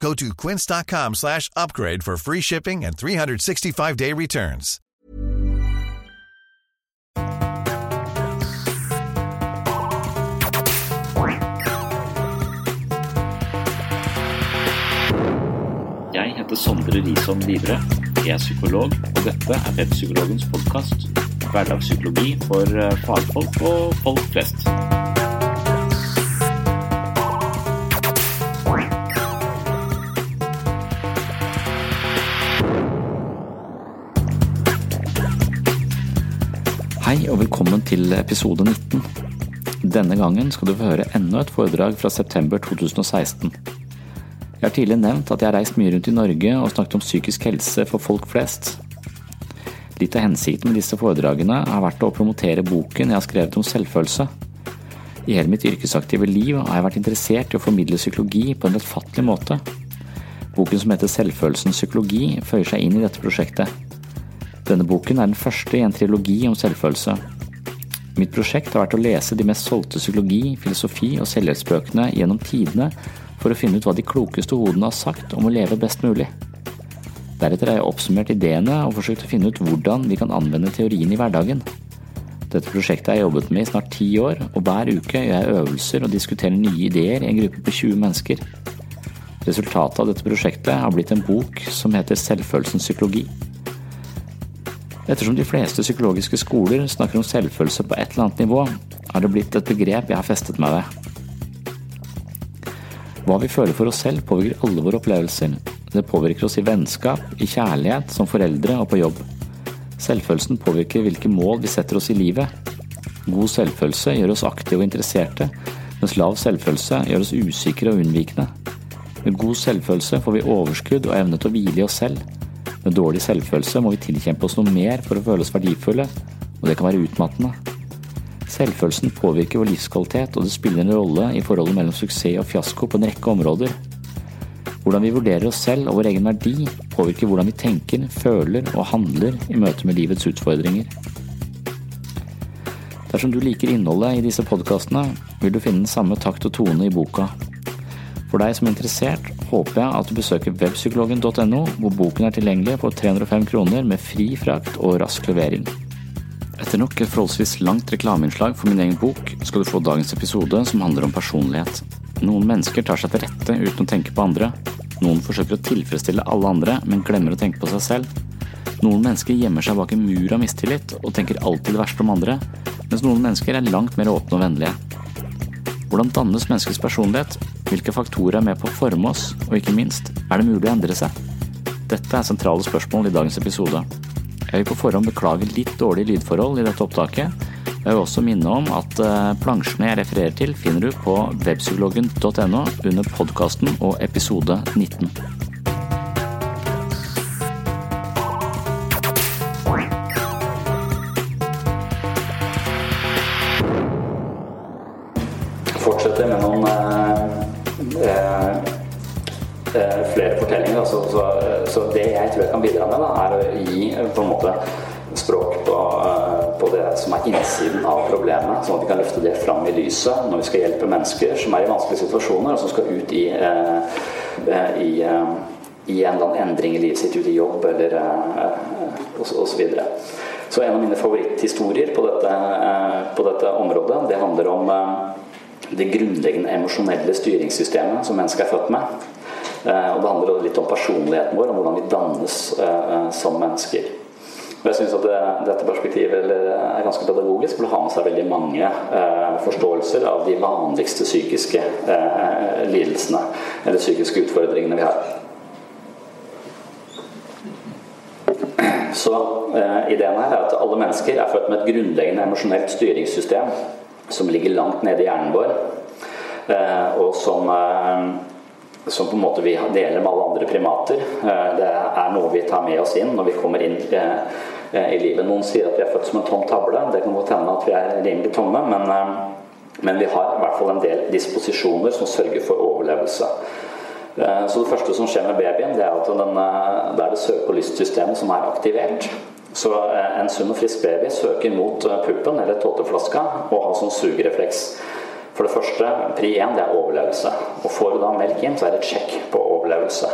Go to quince.com slash upgrade for free shipping and 365-day returns. Jeg heter Sondre Risholm Livre. Jeg er psykolog, og dette er Webpsykologens podkast. Hverdagspsykologi for eh, fagfolk og folk flest. Hei og velkommen til episode 19. Denne gangen skal du få høre enda et foredrag fra september 2016. Jeg har tidligere nevnt at jeg har reist mye rundt i Norge og snakket om psykisk helse for folk flest. Litt av hensikten med disse foredragene har vært å promotere boken jeg har skrevet om selvfølelse. I hele mitt yrkesaktive liv har jeg vært interessert i å formidle psykologi på en lettfattelig måte. Boken som heter Selvfølelsens psykologi føyer seg inn i dette prosjektet. Denne boken er den første i en trilogi om selvfølelse. Mitt prosjekt har vært å lese de mest solgte psykologi, filosofi og selvhjelpsbøkene gjennom tidene for å finne ut hva de klokeste hodene har sagt om å leve best mulig. Deretter har jeg oppsummert ideene og forsøkt å finne ut hvordan vi kan anvende teorien i hverdagen. Dette prosjektet har jeg jobbet med i snart ti år, og hver uke gjør jeg øvelser og diskuterer nye ideer i en gruppe på 20 mennesker. Resultatet av dette prosjektet har blitt en bok som heter Selvfølelsens psykologi. Ettersom de fleste psykologiske skoler snakker om selvfølelse på et eller annet nivå, har det blitt et begrep jeg har festet meg ved. Hva vi føler for oss selv påvirker alle våre opplevelser. Det påvirker oss i vennskap, i kjærlighet, som foreldre og på jobb. Selvfølelsen påvirker hvilke mål vi setter oss i livet. God selvfølelse gjør oss aktive og interesserte, mens lav selvfølelse gjør oss usikre og unnvikende. Med god selvfølelse får vi overskudd og evne til å hvile i oss selv. Med dårlig selvfølelse må vi tilkjempe oss noe mer for å føle oss verdifulle, og det kan være utmattende. Selvfølelsen påvirker vår livskvalitet, og det spiller en rolle i forholdet mellom suksess og fiasko på en rekke områder. Hvordan vi vurderer oss selv og vår egen verdi, påvirker hvordan vi tenker, føler og handler i møte med livets utfordringer. Dersom du liker innholdet i disse podkastene, vil du finne den samme takt og tone i boka. For deg som er interessert, håper jeg at du besøker webpsykologen.no, hvor boken er tilgjengelig for 305 kroner med fri frakt og rask levering. Etter nok et forholdsvis langt reklameinnslag for min egen bok, skal du få dagens episode som handler om personlighet. Noen mennesker tar seg til rette uten å tenke på andre. Noen forsøker å tilfredsstille alle andre, men glemmer å tenke på seg selv. Noen mennesker gjemmer seg bak en mur av mistillit og tenker alltid det verste om andre, mens noen mennesker er langt mer åpne og vennlige. Hvordan dannes menneskets personlighet? Hvilke faktorer er med på å forme oss? Og ikke minst, er det mulig å endre seg? Dette er sentrale spørsmål i dagens episode. Jeg vil på forhånd beklage litt dårlige lydforhold i dette opptaket. Jeg vil også minne om at plansjene jeg refererer til, finner du på webpsykologen.no under podkasten og episode 19. jeg tror jeg kan bidra med, da, er å gi på en måte språk på, på, det som er innsiden av problemet, sånn at vi kan løfte det fram i lyset når vi skal hjelpe mennesker som er i vanskelige situasjoner, og som skal ut i, i, i en eller annen endring i livet sitt, ut i jobb eller osv. Så, så, så en av mine favoritthistorier på dette, på dette området, det handler om det grunnleggende emosjonelle styringssystemet som mennesket er født med. Og det handler litt om personligheten vår, om hvordan vi dannes som mennesker. Og jeg syns at det, dette perspektivet er ganske pedagogisk, for det har med seg veldig mange eh, forståelser av de vanligste psykiske eh, lidelsene eller psykiske utfordringene vi har. Så eh, ideen her er at alle mennesker er født med et grunnleggende emosjonelt styringssystem som ligger langt nede i hjernen vår, eh, og som eh, som på en måte vi deler med alle andre primater. Eh, det er noe vi tar med oss inn når vi kommer inn i livet. Noen sier at vi er født som en tom tavle. Det kan godt hende at vi er rimelig tomme, men, men vi har i hvert fall en del disposisjoner som sørger for overlevelse. Så det første som skjer med babyen, det er at den, det er det søke- og lystsystemet som er aktivert. Så en sunn og frisk baby søker mot puppen eller tåteflaska og har sånn sugerefleks. For det første, pri 1, det er overlevelse. Og får du da melk inn, så er det et sjekk på overlevelse.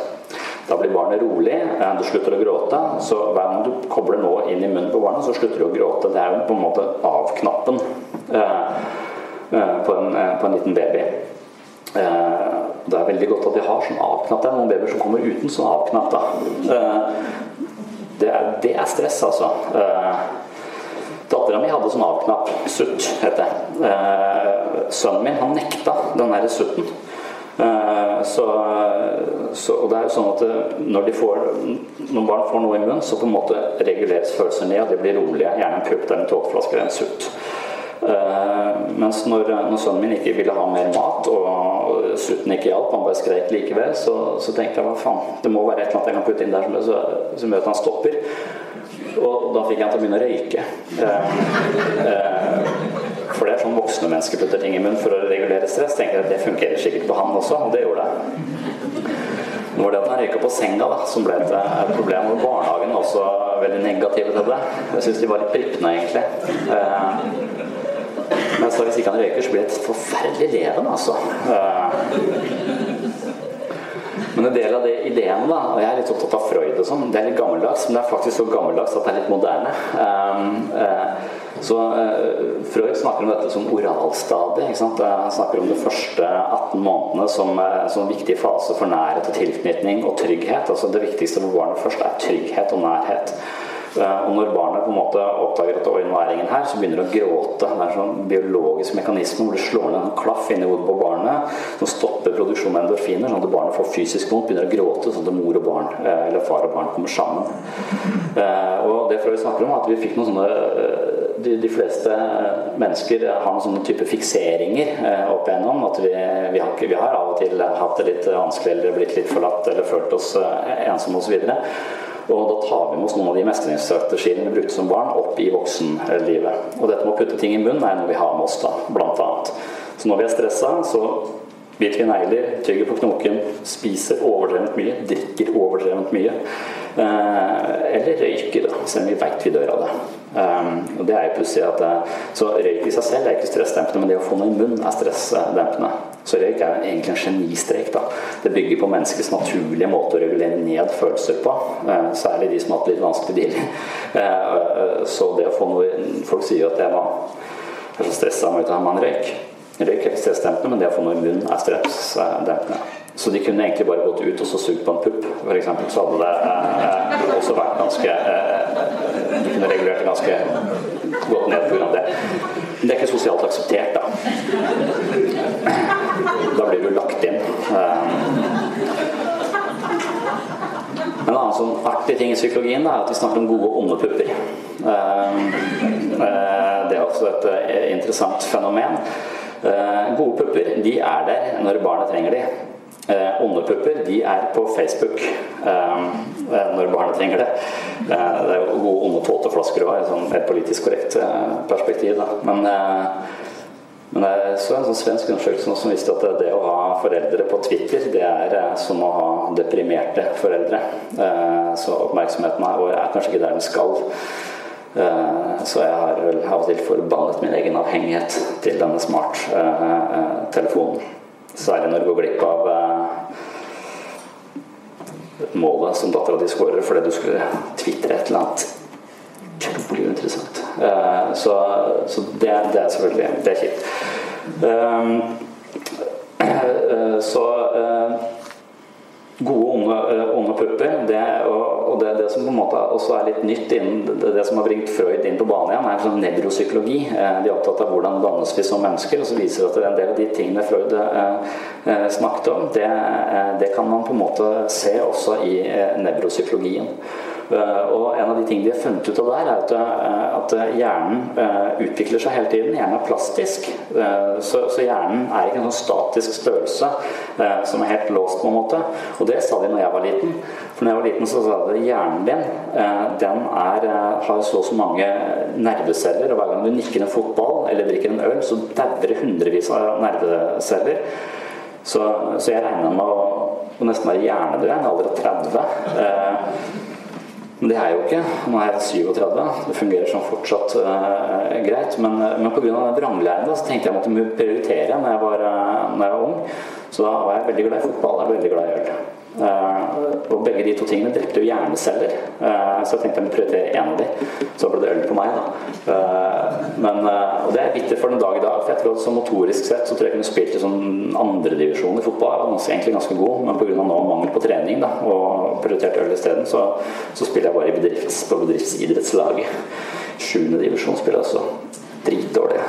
Da blir barnet rolig, du slutter å gråte. Så hver gang du kobler nå inn i munnen på barnet, så slutter du å gråte. Det er jo på en måte av-knappen på, på, en liten baby. Det er veldig godt at de har sånn av-knapp. Det er noen babyer som kommer uten sånn av-knapp. Det det er stress, altså. Dattera mi hadde sånn av-knapp. Sutt, het det. Eh, sønnen min han nekta den derre sutten. Eh, så, så, og det er jo sånn at eh, når, får, når, barn får noe i munnen, så på en måte reguleres følelser ned, og de blir rolige. Gjerne en pupp en tåteflaske eller en sutt. Eh, mens når, når, sønnen min ikke ville ha mer mat, og sutten ikke hjalp, han bare skreik likevel, så, så, tenkte jeg hva faen, det må være et eller annet jeg kan putte inn der som, som gjør at han stopper. Og da fikk jeg han til å begynne å røyke. Eh, eh, for det er sånn voksne mennesker putter ting i munnen for å regulere stress. tenker jeg at Det fungerer sikkert på han også, og det gjorde det. Nå var det at han røyka på senga da, som ble et, et problem. Og barnehagen var også veldig negative til det. Jeg syns de var litt prippende, egentlig. Eh, men så hvis ikke han røyker, så blir det et forferdelig leven, altså. Men en del av de ideene, da, og jeg er litt opptatt av Freud og sånn, det er litt gammeldags, men det er faktisk så gammeldags at det er litt moderne. Um, uh, så Freud snakker om dette som oralstadiet. Han snakker om de første 18 månedene som, som en viktig fase for nærhet og tilknytning og trygghet. Altså Det viktigste for barnet først er trygghet og nærhet. Eh, og når barnet på en måte oppdager at oi, nå er ingen her, så begynner det å gråte. Det er en sånn biologisk mekanisme hvor det slår ned en klaff inni hodet på barnet som stopper produksjonen av endorfiner, sånn at barnet får fysisk vondt, begynner å gråte, sånn at mor og barn, eh, eller far og barn kommer sammen. Eh, og det vi snakker om, at vi fikk noen sånne de, de, fleste mennesker har noen sånne type fikseringer eh, opp igjennom. At vi, vi, har, vi, har, av og til hatt det litt vanskelig eller blitt litt forlatt eller følt oss eh, ensomme osv. Og da tar vi med oss noen av de mestringsstrategiene vi brukte som barn, opp i voksenlivet. Og dette med å putte ting i munnen er noe vi har med oss, da, blant annet. Så når vi er stressa, så biter i negler, tygger på knoken, spiser overdrevent mye, drikker overdrevent mye. Eh, eller røyker, da, selv om vi veit vi dør av det. Um, og det er jo pussig at Så røyk i seg selv er ikke stressdempende, men det å få noe i munnen er stressdempende. Så røyk er egentlig en genistrek. da. Det bygger på menneskets naturlige måte å regulere ned følelser på. Særlig de som har hatt litt vanskelig. Uh, så det å få noe Folk sier at jeg var så stressa av å ha en røyk. Røyk er ikke stressdempende, men det å få noe i munnen er stressdempende. Så de kunne egentlig bare gått ut og så sugd på en pupp, f.eks. Så hadde det eh, også vært ganske eh, De kunne regulert det ganske godt ned pga. det. Men det er ikke sosialt akseptert, da. Da blir du lagt inn. Eh, en annen sånn artig ting i psykologien er at vi snakker om gode og onde pupper. Eh, eh, det er også et interessant fenomen. Gode pupper de er der når barna trenger de. Eh, onde pupper de er på Facebook eh, eh, når barna trenger det. Eh, det er jo gode onde tåteflasker òg, i et sånn politisk korrekt eh, perspektiv. Da. Men, eh, men jeg så en sånn svensk undersøkelse som viste at det å ha foreldre på Twitter, det er som å ha deprimerte foreldre. så oppmerksomheten er, er kanskje ikke der den skal. Så jeg har vel av og til forbannet min egen avhengighet til denne smarttelefonen. Særlig når du går glipp av målet som dattera di skårer fordi du skulle tvitre et eller annet utrolig interessant. Så, så det, det, er selvfølgelig det er kjipt. Så gode unge, uh, unge pupper. Det, og, og det, det, som på en måte også er litt nytt innen det, det som har bringt Freud inn på banen igjen, er sånn nevropsykologi. Uh, de er opptatt av hvordan dannes vi som mennesker. Og så viser det at en del av de tingene Freud eh, snakket om, det, det, kan man på en måte se også i nevropsykologien. Eh, og En av de tingene de har funnet ut av der, er at, eh, at hjernen eh, utvikler seg hele tiden. Hjernen er plastisk. Så, hjernen er ikke en sånn statisk størrelse som er helt låst, på en måte. Og det sa de når jeg var liten. For når jeg var liten, så sa de hjernen din den er, har så og så mange nerveceller, og hver gang du nikker en fotball eller drikker en øl, så dauer hundrevis av nerveceller. Så, så jeg regna med å, å nesten være hjernedød en alder av 30. Men det er jeg jo ikke. Nå er jeg 37. Det fungerer sånn fortsatt uh, greit. Men, eh, men pga. vranglæren så tenkte jeg at jeg måtte prioritere når jeg, var, uh, når jeg var ung. Så da var jeg veldig glad i fotball og veldig glad i øl. Uh, og begge de to tingene drepte jo hjerneceller. Uh, så jeg tenkte jeg måtte prioritere én av de. Så ble det øl på meg, da. Uh, men, og det er bitter for den dag i dag. For jeg tror at så motorisk sett så tror jeg kunne spilt i sånn andredivisjon i fotball. Jeg var egentlig ganske god, men pga. mangel på trening da, og prioritert øl isteden, så, så spiller jeg bare i bedrifts, på bedriftsidrettslaget. Sjuende divisjon spiller jeg også. dritdårlig.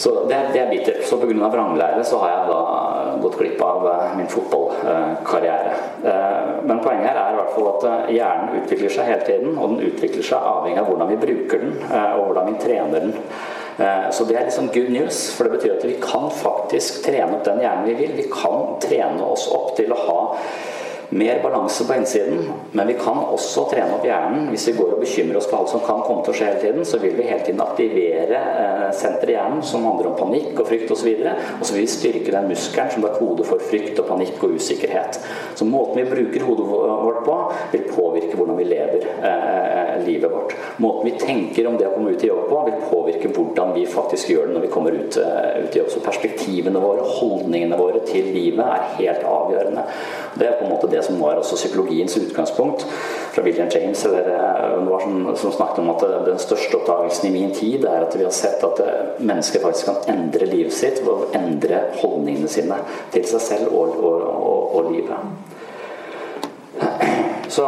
Så det, det er bittert. Så pga. vranglære så har jeg da gått glipp av eh, min fotballkarriere. Eh, men poenget her er i hvert fall at eh, hjernen utvikler seg hele tiden, og den utvikler seg avhengig av hvordan vi bruker den, og hvordan vi trener den. Så det er liksom good news, for det betyr at vi kan faktisk trene opp den hjernen vi vil. Vi kan trene oss opp til å ha mer balanse på innsiden, men vi kan også trene opp hjernen. Hvis vi går og bekymrer oss for alt som kan komme til å skje hele tiden, så vil vi hele tiden aktivere eh, senteret i hjernen som handler om panikk og frykt osv. Og, og så vil vi styrke den muskelen som er kode for frykt og panikk og usikkerhet. Så måten vi bruker hodet vårt på, vil påvirke hvordan vi lever eh, livet vårt. Måten vi tenker om det å komme ut i jobb på, vil påvirke hvordan vi faktisk gjør det når vi kommer ut, uh, ut i jobb. Så perspektivene våre, holdningene våre til livet er helt avgjørende. Det er på en måte det som var også psykologiens utgangspunkt fra William James eller eh, som, som, snakket om at den største oppdagelsen i min tid er at vi har sett at eh, mennesker faktisk kan endre livet sitt og endre holdningene sine til seg selv og, og, og, og livet. Så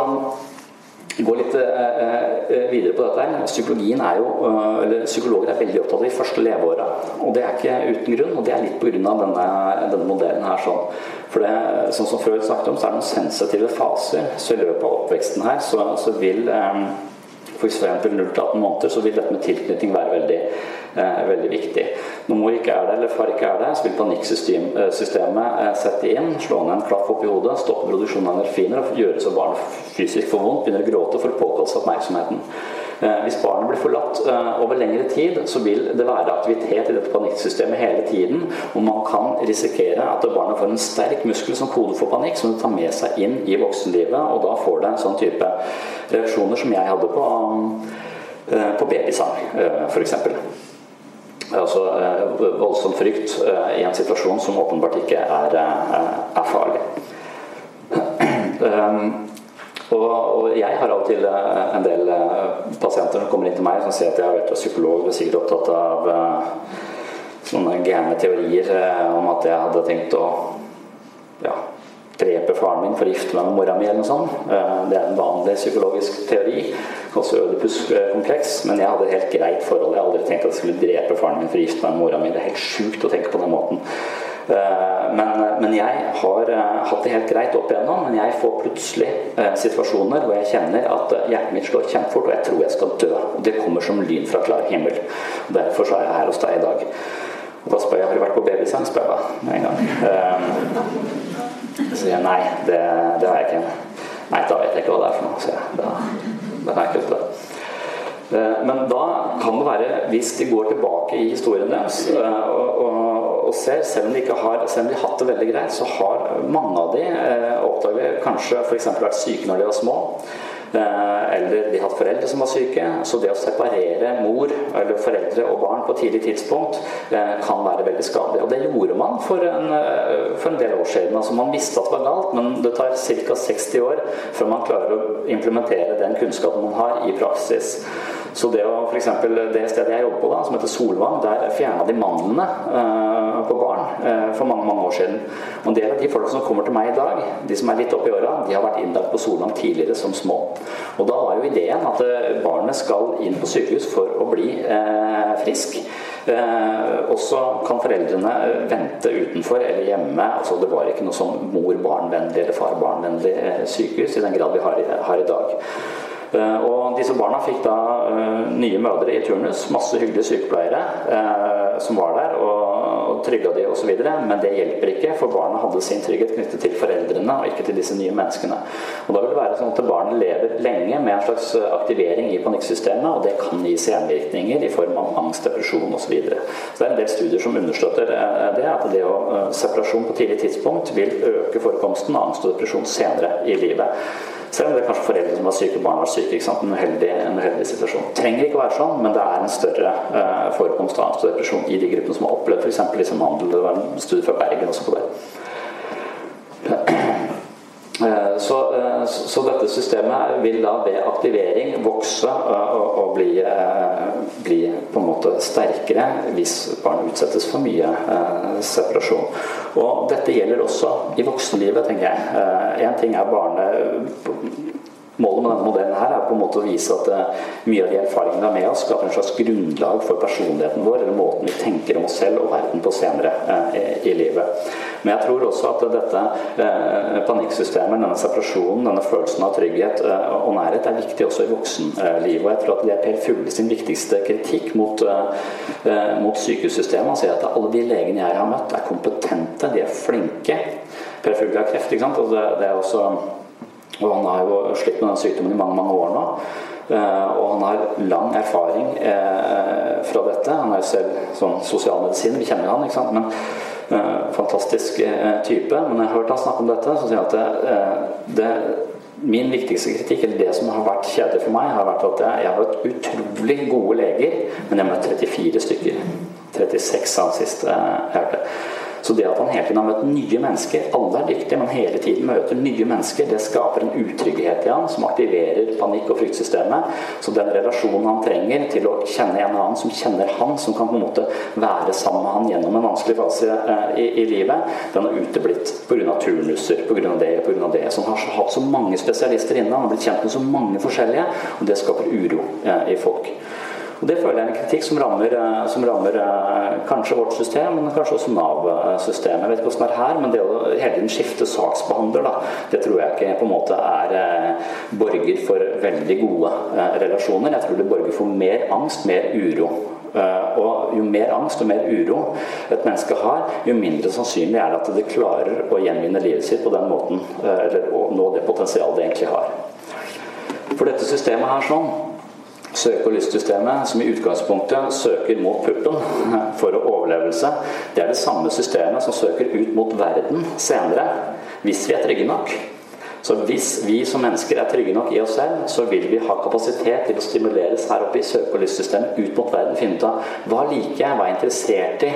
gå litt uh, videre på dette. her. Psykologien er jo, uh, eller Psykologer er veldig opptatt av de første leveåra. Og det er ikke uten grunn, og det er litt pga. Denne, denne modellen her. sånn. For det, sånn som Freud snakket om, så er det noen sensitive faser. Så i løpet av oppveksten her så, så vil um, f.eks. 0-18 måneder, så vil dette med tilknytning være veldig, eh, veldig viktig. Når mor ikke er der, eller far ikke er der, så vil panikksystemet eh, sette inn, slå ned en klaff opp i hodet, stoppe produksjonen av nerfiner og gjøre så barnet fysisk får vondt, begynner å gråte for å påkalle seg oppmerksomheten. Eh, hvis barnet blir forlatt eh, over lengre tid, så vil det være aktivitet i dette panikksystemet hele tiden. Og man kan risikere at barnet får en sterk muskel som kode for panikk, som det tar med seg inn i voksenlivet. Og da får det en sånn type reaksjoner som jeg hadde på, eh, på babysang, f.eks. Altså voldsom frykt i en situasjon som åpenbart ikke er, er farlig. Og, og, jeg har av og til eh, en del eh, pasienter som kommer inn til meg som sier at jeg har vært psykolog og sikkert opptatt av sånne gærne teorier om at jeg hadde tenkt å ja, drepe faren min for å gifte meg med mora mi eller noe sånt. Uh, det er en vanlig psykologisk teori. Også Ødipus-kompleks. Men jeg hadde et helt greit forhold. Jeg hadde aldri tenkt at jeg skulle drepe faren min for å gifte meg med mora mi. Det er helt sjukt å tenke på den måten. Eh, men, men, jeg har eh, hatt det helt greit opp igjennom, men jeg får plutselig eh, situasjoner hvor jeg kjenner at hjertet mitt slår kjempefort, og jeg tror jeg skal dø. Det kommer som lyn fra klar himmel. Derfor så er jeg her hos deg i dag. Da spør jeg har du vært på babysang, spør jeg da en gang. Så sier jeg nei, det, det har jeg ikke. Nei, da vet jeg ikke hva det er for noe, sier jeg. Da, da kan jeg ikke det. Men da kan det være, hvis de går tilbake i historien deres og, og og ser, selv om de ikke har, selv om de har hatt det veldig greit, så har mange av de eh, oppdager kanskje f.eks. vært syke når de var små. Eller de har hatt foreldre som var syke. Så det å separere mor eller foreldre og barn på tidlig tidspunkt kan være veldig skadelig. Og det gjorde man for en, for en del år siden. Altså Man visste at det var galt, men det tar ca. 60 år før man klarer å implementere den kunnskapen man har, i praksis. Så det å f.eks. det stedet jeg jobber på, da, som heter Solvang, der fjerna de mandlene uh, på barn uh, for mange mange år siden. Og en del av de folk som kommer til meg i dag, de som er litt oppi åra, de har vært innlagt på Solvang tidligere som små. Og da var jo ideen at uh, barnet skal inn på sykehus for å bli frisk. og så kan foreldrene vente utenfor eller hjemme. altså Det var ikke noe sånn mor-barn-vennlig eller far-barn-vennlig sykehus i den grad vi har har i dag. Eh, og disse barna fikk da eh, nye mødre i turnus, masse hyggelige sykepleiere eh, som var der og, trygga de osv. Men det hjelper ikke, for barna hadde sin trygghet knyttet til foreldrene og ikke til disse nye menneskene. Og Da vil det være sånn at barnet lever lenge med en slags aktivering i panikksystemet, og det kan gi senvirkninger i form av angst, depresjon osv. Så, videre. så det er en del studier som understøtter det, at det å separasjon på tidlig tidspunkt vil øke forekomsten av angst og depresjon senere i livet. Selv om det er kanskje foreldre som var syke barn var syke. ikke sant? En uheldig, en uheldig situasjon. Trenger ikke å være sånn, men det er en større uh, forekomst av angst og depresjon i de gruppene som har opplevd f.eks. Liksom handel. Det var en studie fra Bergen også på det. Eh, så, eh, så, dette systemet vil da ved aktivering vokse og, og bli, bli, på en måte sterkere hvis barn utsettes for mye separasjon. Og dette gjelder også i voksenlivet, tenker jeg. Én ting er barne Målet med denne modellen her er på en måte å vise at uh, mye av de erfaringene vi har med oss, skaper en slags grunnlag for personligheten vår, eller måten vi tenker om oss selv og verden på senere uh, i, livet. Men jeg tror også at dette uh, panikksystemet, denne separasjonen, denne følelsen av trygghet og nærhet, er viktig også i voksenlivet. Og jeg tror at det er Per Fugle sin viktigste kritikk mot, mot sykehussystemet. Han sier at alle de legene jeg har møtt, er kompetente, de er flinke. Per Fugle har kreft, ikke sant. Og det er også og han har jo slitt med den sykdommen i mange mange år nå. Uh, og han har lang erfaring uh, fra dette. Han er jo selv sånn sosialmedisin, vi kjenner han, ikke sant. Men uh, fantastisk type. Men når jeg har hørt han snakke om dette, så sier jeg at det, det, min viktigste kritikk, eller det som har vært kjedelig for meg, har vært at jeg, jeg har hatt utrolig gode leger, men jeg har møtt 34 stykker. 36 sa han sist jeg hørte. Så det at han hele tiden har møtt nye mennesker, alle er dyktige, men hele tiden møter nye mennesker, det skaper en utrygghet i han som aktiverer panikk- og fryktsystemet. Så den relasjonen han trenger til å kjenne en annen som kjenner han, som kan på en måte være sammen med han gjennom en vanskelig fase eh, i, i, livet, den har uteblitt pga. turnuser, pga. det, pga. det. Han har hatt så mange spesialister inne, han har blitt kjent med så mange forskjellige, og det skaper uro eh, i folk. Og Det føler jeg er en kritikk som rammer, eh, som rammer eh, kanskje vårt system, men kanskje også Nav-systemet. Jeg vet ikke hvordan det er her, men det å hele tiden skifte saksbehandler, da, det tror jeg ikke på en måte er eh, borger for veldig gode relasjoner. Jeg tror det borger for mer angst, mer uro. Og Jo mer angst og mer uro et menneske har, jo mindre sannsynlig er det at det klarer å gjenvinne livet sitt på den måten, eller å nå det potensialet det egentlig har. For dette systemet her sånn, søke- og lystsystemet, som i utgangspunktet søker mot puppen for overlevelse, det er det samme systemet som søker ut mot verden senere, hvis vi er trygge nok. Så hvis vi som mennesker er trygge nok i oss selv, så vil vi ha kapasitet til å stimuleres her oppe i søke- og lystsystemet ut mot verden. Finne ut av hva liker jeg, hva er jeg interessert i,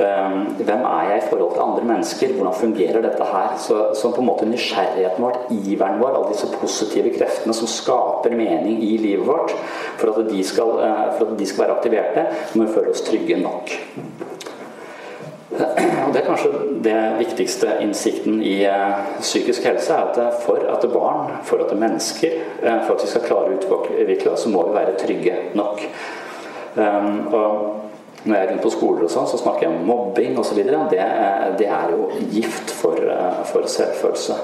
um, hvem er jeg i forhold til andre mennesker, hvordan fungerer dette her. Så, så på en måte nysgjerrigheten vår, iveren vår, alle disse positive kreftene som skaper mening i livet vårt, for at de skal, uh, for at de skal være aktiverte, må vi føle oss trygge nok. Og Det er kanskje det viktigste innsikten i uh, psykisk helse, er at for at barn, for at mennesker, uh, for at vi skal klare å utvikle oss, så må vi være trygge nok. Um, og når jeg er rundt på skoler og sånn, så snakker jeg om mobbing osv. Det, det er jo gift for, for selvfølelse.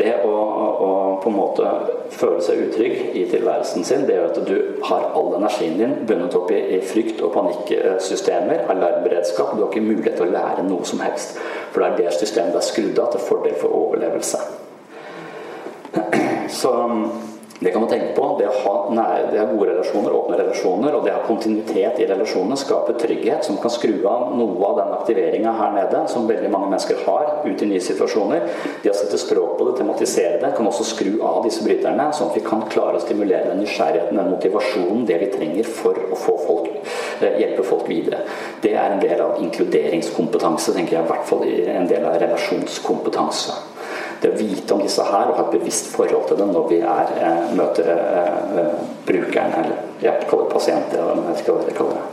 Det å, å, på en måte føle seg utrygg i tilværelsen sin, det gjør at du har all energien din bundet opp i, i frykt- og panikksystemer, alarmberedskap. Du har ikke mulighet til å lære noe som helst. For det er det systemet du er skrudd av til fordel for overlevelse. Så det kan man tenke på. Det å ha det er gode relasjoner, åpne relasjoner, og det å ha kontinuitet i relasjonene skaper trygghet som kan skru av noe av den aktiveringa her nede som veldig mange mennesker har ut i nye situasjoner. Det å sette språk på det, tematisere det, kan også skru av disse bryterne, sånn at vi kan klare å stimulere den nysgjerrigheten, den motivasjonen, det vi trenger for å folk, eh, hjelpe folk videre. Det er en del av inkluderingskompetanse, tenker jeg, i hvert fall en del av relasjonskompetanse det å vite om disse her og ha et bevisst forhold til dem når vi er, eh, møter eh, eh brukeren, eller jeg kaller pasienter, eller jeg vet ikke hva dere kaller det.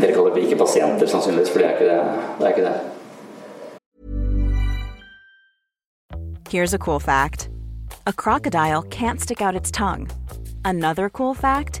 Dere kaller det ikke pasienter, sannsynligvis, for det er ikke det. det, er ikke det. Here's a cool fact. A crocodile can't stick out its tongue. Another cool fact,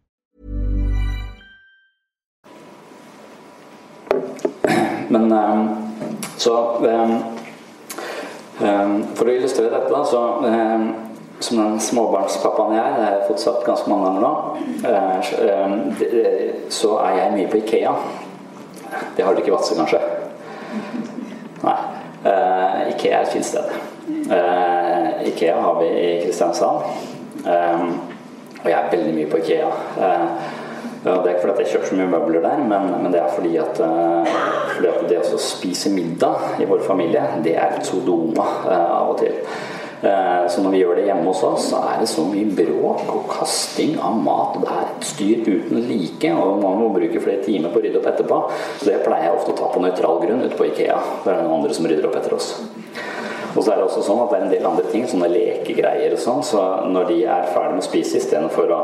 Men um, så um, um, For å illustrere dette, så som den småbarnspappaen jeg er, det har jeg fått sagt ganske mange ganger nå, så er jeg mye på Ikea. Det har du ikke i Vadsø, kanskje? Nei. Ikea er et fint sted. Ikea har vi i Kristiansand. Og jeg er veldig mye på Ikea. Ja, det er ikke fordi jeg kjøper så mye møbler der, men, men det er fordi at, fordi at, det å spise middag i vår familie, det er et sodoma av og til. Så når vi gjør det hjemme hos oss, så er det så mye bråk og kasting av mat. Det er et styr uten like, og man må bruke flere timer på å rydde opp etterpå. Så det pleier jeg ofte å ta på nøytral grunn ute på Ikea. Det er noen andre som rydder opp etter oss. Og så er det også sånn at det er en del andre ting, sånne lekegreier og sånn, så når de er ferdig med å spise istedenfor å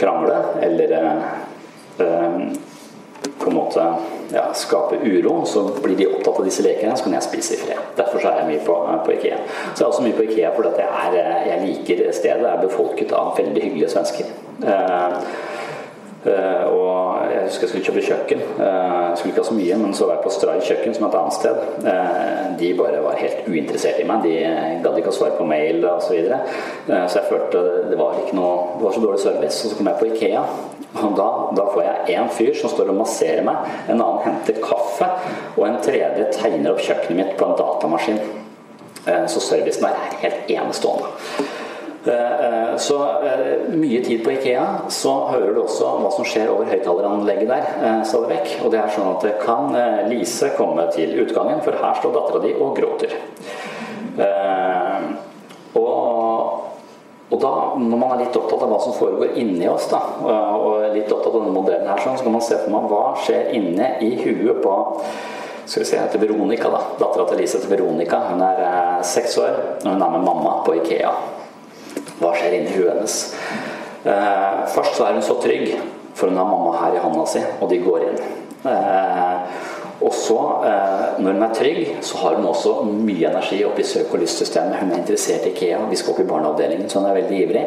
krangle eller eh, på en måte ja, skape uro, så blir de opptatt av disse lekene, så kan jeg spise i fred. Derfor er jeg mye på, på, Ikea. Så jeg er også mye på Ikea fordi jeg, er, jeg liker stedet. Det er befolket av veldig hyggelige svensker. Eh, og Jeg husker jeg skulle kjøpe kjøkken. Jeg skulle ikke ha så mye, men så var jeg på Stray kjøkken, som er et annet sted. Uh, de bare var helt uinteressert i meg. De gadd ikke å svare på mail osv. Så, videre. så jeg følte det var, ikke noe, det var så dårlig service. Og så kom jeg på Ikea, og da, da får jeg én fyr som står og masserer meg, en annen henter kaffe, og en tredje tegner opp kjøkkenet mitt på en datamaskin. så servicen er helt enestående. Eh, eh, så eh, mye tid på Ikea, så hører du også hva som skjer over høyttaleranlegget der stadig vekk. Og det er sånn at kan Lise komme til utgangen, for her står dattera di og gråter. Og, og da, når man er litt opptatt av hva som foregår inni oss, da, og litt opptatt av denne modellen her, sånn, så kan man se for meg hva skjer inne i huet på skal vi se, til Veronica, da. Dattera til Lise til Veronica. Hun er seks år, og hun er med mamma på Ikea. Hva skjer inni huet hennes? Eh, først så er hun så trygg, for hun har mamma her i hånda si, og de går inn. Eh, og så, eh, når hun er trygg, så har hun også mye energi oppi søk- og lystsystemet. Hun er interessert i IKEA, vi skal opp i barneavdelingen, så hun er veldig ivrig.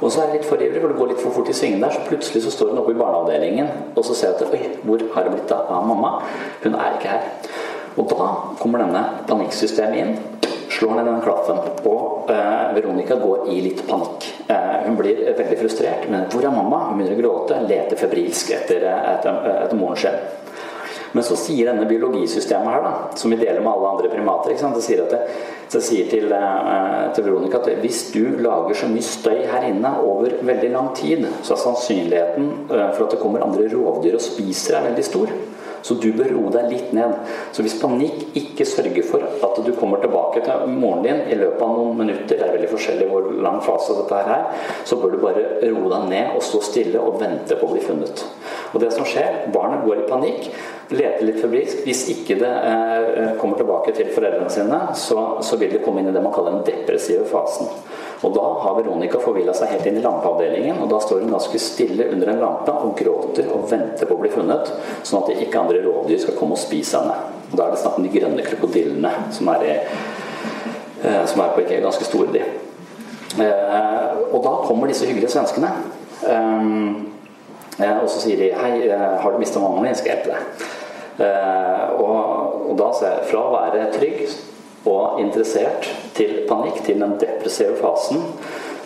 Og så er hun litt for ivrig, for det går litt for fort i svingene der, så plutselig så står hun oppe i barneavdelingen, og så ser hun at oi, hvor har det blitt av mamma? Hun er ikke her. Og da kommer denne panikksystemet inn slår ned denne klaffen, og eh, Veronica går i litt panikk. Eh, hun blir veldig frustrert. Men 'hvor er mamma?' Hun begynner å gråte, leter febrilsk etter, etter, etter moren sin. Men så sier denne biologisystemet her, da, som vi deler med alle andre primater ikke sant? Det sier, det, det sier til, eh, til Veronica at hvis du lager så mye støy her inne over veldig lang tid, så er sannsynligheten eh, for at det kommer andre rovdyr og spiser, er veldig stor. Så du bør roe deg litt ned. Så hvis panikk ikke sørger for at du kommer tilbake til moren din i løpet av noen minutter, det er veldig forskjellig hvor lang fase dette her er, så bør du bare roe deg ned og stå stille og vente på å bli funnet. Og det som skjer, barnet går i panikk, leter litt febrilsk. Hvis ikke det eh, kommer tilbake til foreldrene sine, så, så vil det komme inn i det man kaller den depressive fasen. Og da har Veronica forvilla seg helt inn i lampeavdelingen, og da står hun ganske stille under en lampe og gråter og venter på å bli funnet, sånn at ikke andre rovdyr skal komme og spise henne. Og Da er det snakk om de grønne krokodillene, som er, eh, som er på ikke ganske store, de. Eh, og da kommer disse hyggelige svenskene. Eh, og så sier de 'Hei, har du mista mammaen din? Skal jeg hjelpe deg?' Og, og da ser jeg fra å være trygg og interessert til panikk, til den depressive fasen,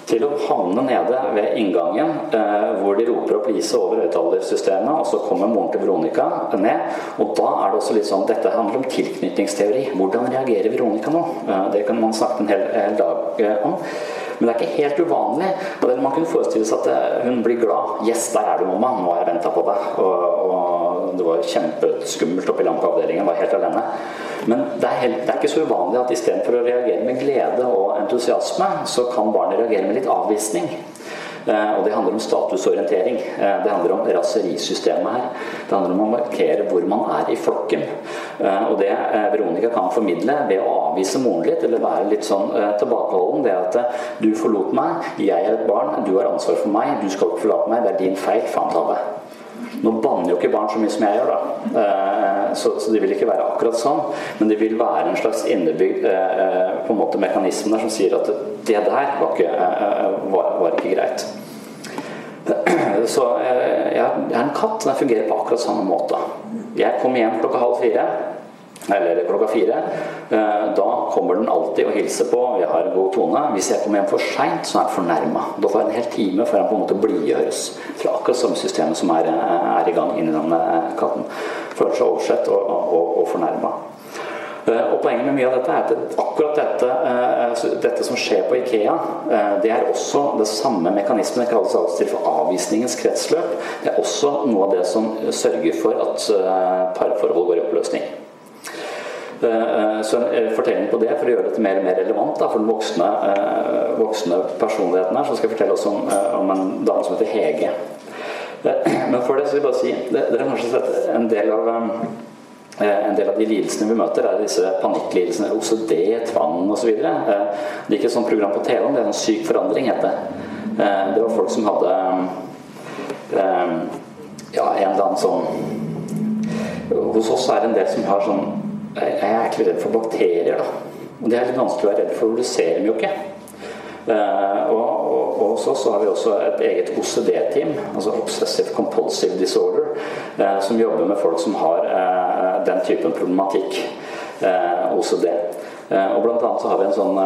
til å havne nede ved inngangen eh, hvor de roper opp Lise over høyttalersystemet, og så kommer moren til Veronica ned. Og da er det også litt sånn Dette handler om tilknytningsteori. Hvordan reagerer Veronica nå? Eh, det kan man snakke en hel, hel dag eh, om. Men det er ikke helt uvanlig. Man kunne forestille seg at eh, hun blir glad. 'Yes, der er du, mamma. Nå har jeg venta på deg.' Og, og det var kjempeskummelt oppe i lampeavdelingen. Var helt alene. Men det er, helt, det er, ikke så uvanlig at istedenfor å reagere med glede og entusiasme, så kan barnet reagere med litt avvisning. Eh, og det handler om statusorientering. Eh, det handler om raserisystemet her. Det handler om å markere hvor man er i flokken. Eh, og det Veronica kan formidle ved å avvise moren litt, eller være litt sånn tilbakeholden, det at du forlot meg, jeg er et barn, du har ansvar for meg, du skal ikke forlate meg, det er din feil, faen ta det. Nå banner jo ikke barn så mye som jeg gjør, da. Eh, så, så de vil ikke være akkurat sånn. Men det vil være en slags innebygd eh, på en måte mekanisme der som sier at det der var ikke, eh, var, var ikke greit. Så jeg er en katt. Den fungerer på akkurat samme måte. Jeg kommer hjem klokka halv fire eller klokka fire. Eh, da kommer den alltid og hilser på, vi har god tone. Hvis jeg kommer hjem for seint, så er den fornærma. Da tar jeg en hel time før han på en måte blidgjøres fra akkurat samme systemet som er, er, i gang inni den eh, katten. Føler seg oversett og, og, og fornærma. Eh, og Poenget med mye av dette er at akkurat dette, dette som skjer på Ikea, det er også det samme mekanismen. Det kalles alltid for avvisningens kretsløp. Det er også noe av det som sørger for at parforhold går i oppløsning. Eh, så en eh, på det for å gjøre dette mer og mer relevant da, for den voksne, eh, voksne, personligheten her, så skal jeg fortelle oss om, om en dame som heter Hege. Men for det så vil jeg bare si Dere har kanskje sett en del av en del av de lidelsene vi møter, er disse panikklidelsene, OCD, tvang osv. Det er ikke et sånt program på TV, det er en syk forandring, het det. Det var folk som hadde ja, en eller annen sånn Hos oss er det en del som har sånn jeg er ikke redd for bakterier. da. Og Det er litt vanskelig å være redd for, for du ser dem jo ikke. Uh, og, og, og oss har vi også et eget OCD-team, altså Obsessive Compulsive Disorder, uh, som jobber med folk som har uh, den typen problematikk, OCD. og blant annet så har vi en sånn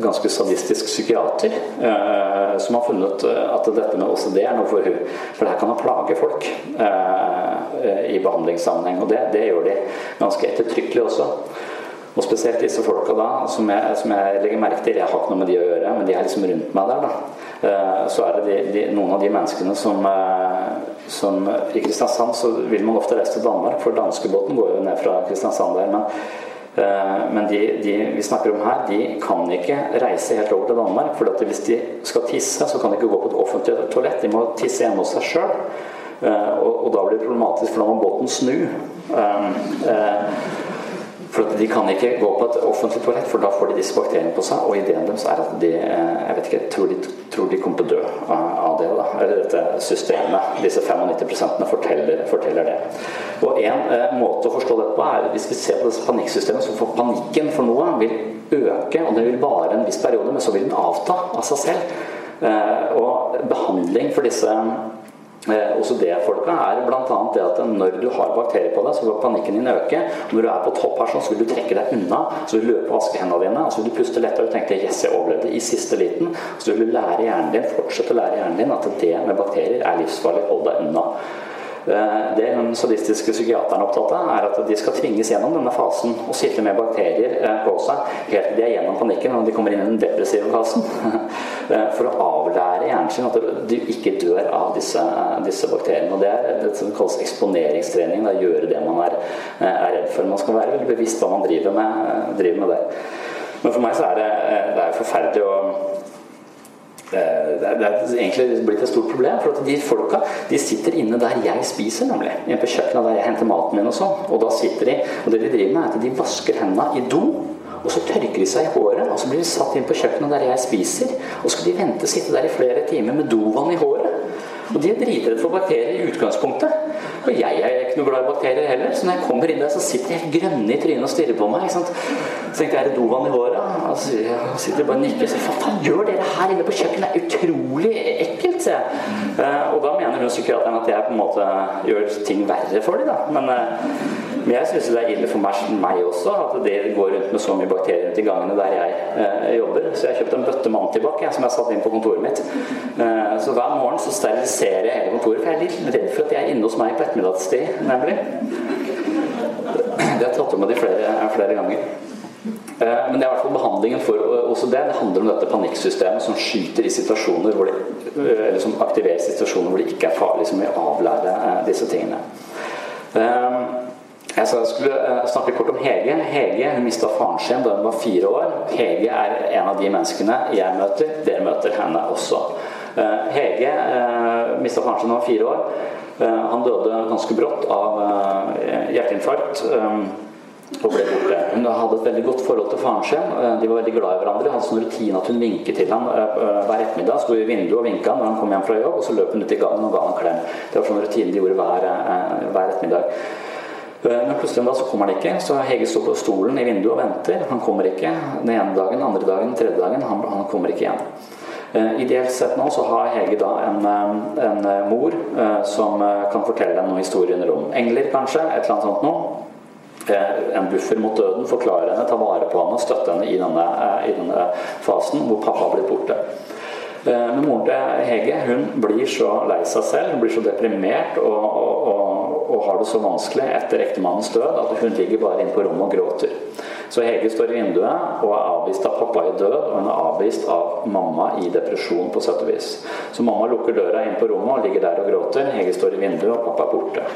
ganske sadistisk psykiater eh, som har funnet at dette med OCD er noe for hun. For her kan ha plage folk eh, i behandlingssammenheng. Og det, det, gjør de ganske ettertrykkelig også. Og spesielt disse folka da, som jeg, som jeg, legger merke til Jeg har ikke noe med de å gjøre, men de er liksom rundt meg der. da. Eh, så er det de, de, noen av de menneskene som, som I Kristiansand så vil man ofte reise til Danmark, for danskebåten går jo ned fra Kristiansand der. men Eh, men de, de, vi snakker om her, de kan ikke reise helt over til Danmark. For hvis de skal tisse, så kan de ikke gå på et offentlig toalett. De må tisse hjemme hos seg sjøl. Eh, og, og, da blir det problematisk, for da må båten snu. Eh, for de kan ikke gå på et offentlig toalett, for da får de disse bakteriene på seg. Og ideen deres er at de jeg vet ikke, tror de, tror de kommer til å dø av det. da, Eller dette systemet. Disse 95 forteller, forteller det. Og en eh, måte å forstå dette på er hvis vi ser på disse panikksystemet, så får panikken for noe vil øke, og den vil vare en viss periode, men så vil den avta av seg selv. Eh, og behandling for disse Eh, OCD-folka er bl.a. det at når du har bakterier på deg, så vil panikken din øke. Når du er på topp her, så vil du trekke deg unna, så vil du løpe og vaske hendene dine, og så vil du puste lettere og tenke 'yes, jeg overlevde' i siste liten. Så vil du lære hjernen din, fortsette å lære hjernen din at det med bakterier er livsfarlig, hold deg unna. Eh, det den sadistiske psykiateren er opptatt av, er at de skal tvinges gjennom denne fasen og sitte med bakterier eh, på seg helt til de er gjennom panikken og de kommer inn i den depressive fasen. Eh, for å avlære hjernen sin at du ikke dør av disse, disse bakteriene. og Det er det som kalles eksponeringstrening. Da, gjøre det man er, er, redd for. Man skal være veldig bevisst hva man driver med, driver med det. Men for meg så er det, det er forferdelig å det er egentlig blitt et stort problem. For de folka de sitter inne der jeg spiser, nemlig. På kjøkkenet der jeg henter maten min og sånn. Og da sitter de Og det de driver med, er at de vasker hendene i do. Og så tørker de seg i håret, og så blir de satt inn på kjøkkenet der jeg spiser. Og så skal de vente sitte der i flere timer med dovann i håret. Og de er dritredde for bakterier i utgangspunktet. Og jeg er ikke noe glad i bakterier heller, så når jeg kommer inn der, så sitter de helt grønne i trynet og stirrer på meg. ikke sant? Så tenkte jeg er det dovann i håret? Og så sitter de bare og nikker. Så hva faen gjør dere her inne på kjøkkenet? Det er utrolig ekkelt, sier jeg. Uh, og da mener hun psykiateren at jeg på en måte gjør ting verre for dem, da. Men, uh, men jeg syns det er ille for meg, også at det går rundt med så mye bakterier i gangene der jeg eh, jobber. Så jeg kjøpte en bøtte med antibac som jeg satte inn på kontoret mitt. så hver morgen så steriliserer jeg hele kontoret, for jeg er litt redd for at de er inne hos meg på ettermiddagstid, nemlig. Det har jeg tatt med de flere, flere ganger. Eh, men det er i hvert fall behandlingen for også det. Det handler om dette panikksystemet som skyter i situasjoner hvor det, eh, eller som aktiverer situasjoner hvor det ikke er farlig, som vil avlære eh, disse tingene. Jeg skulle snakke kort om Hege. Hege hun mista faren sin da hun var fire år. Hege er en av de menneskene jeg møter. Dere møter henne også. Hege mista faren sin da hun var fire år. Han døde ganske brått av hjerteinfarkt og ble borte. Hun hadde et veldig godt forhold til faren sin. Eh, de var veldig glad i hverandre. Hadde sånn rutine at hun vinket til ham eh, eh, hver ettermiddag. Sto i vinduet og vinka når han kom hjem fra jobb, og så løp hun ut i gangen og ga ham en klem. Det var sånn rutine de gjorde hver, hver ettermiddag. Men plutselig dag så kommer han ikke, så Hege står på stolen i vinduet og venter. Han kommer ikke. Den ene dagen, andre dagen, tredje dagen. Han, han kommer ikke igjen. Ideelt sett nå så har Hege da en, en mor som kan fortelle henne noen historier om engler, kanskje. Et eller annet sånt noe en buffer mot døden, forklare henne, ta vare på henne og støtte henne i denne, eh, i denne fasen hvor pappa har blitt borte. Eh, men moren til Hege hun blir så lei seg selv, hun blir så deprimert og, og, og, og har det så vanskelig etter ektemannens død at hun ligger bare inne på rommet og gråter. Så Hege står i vinduet og er avvist av pappa i død, og hun er avvist av mamma i depresjon, på sett og vis. Så mamma lukker døra inn på rommet og ligger der og gråter. Hege står i vinduet, og pappa er borte.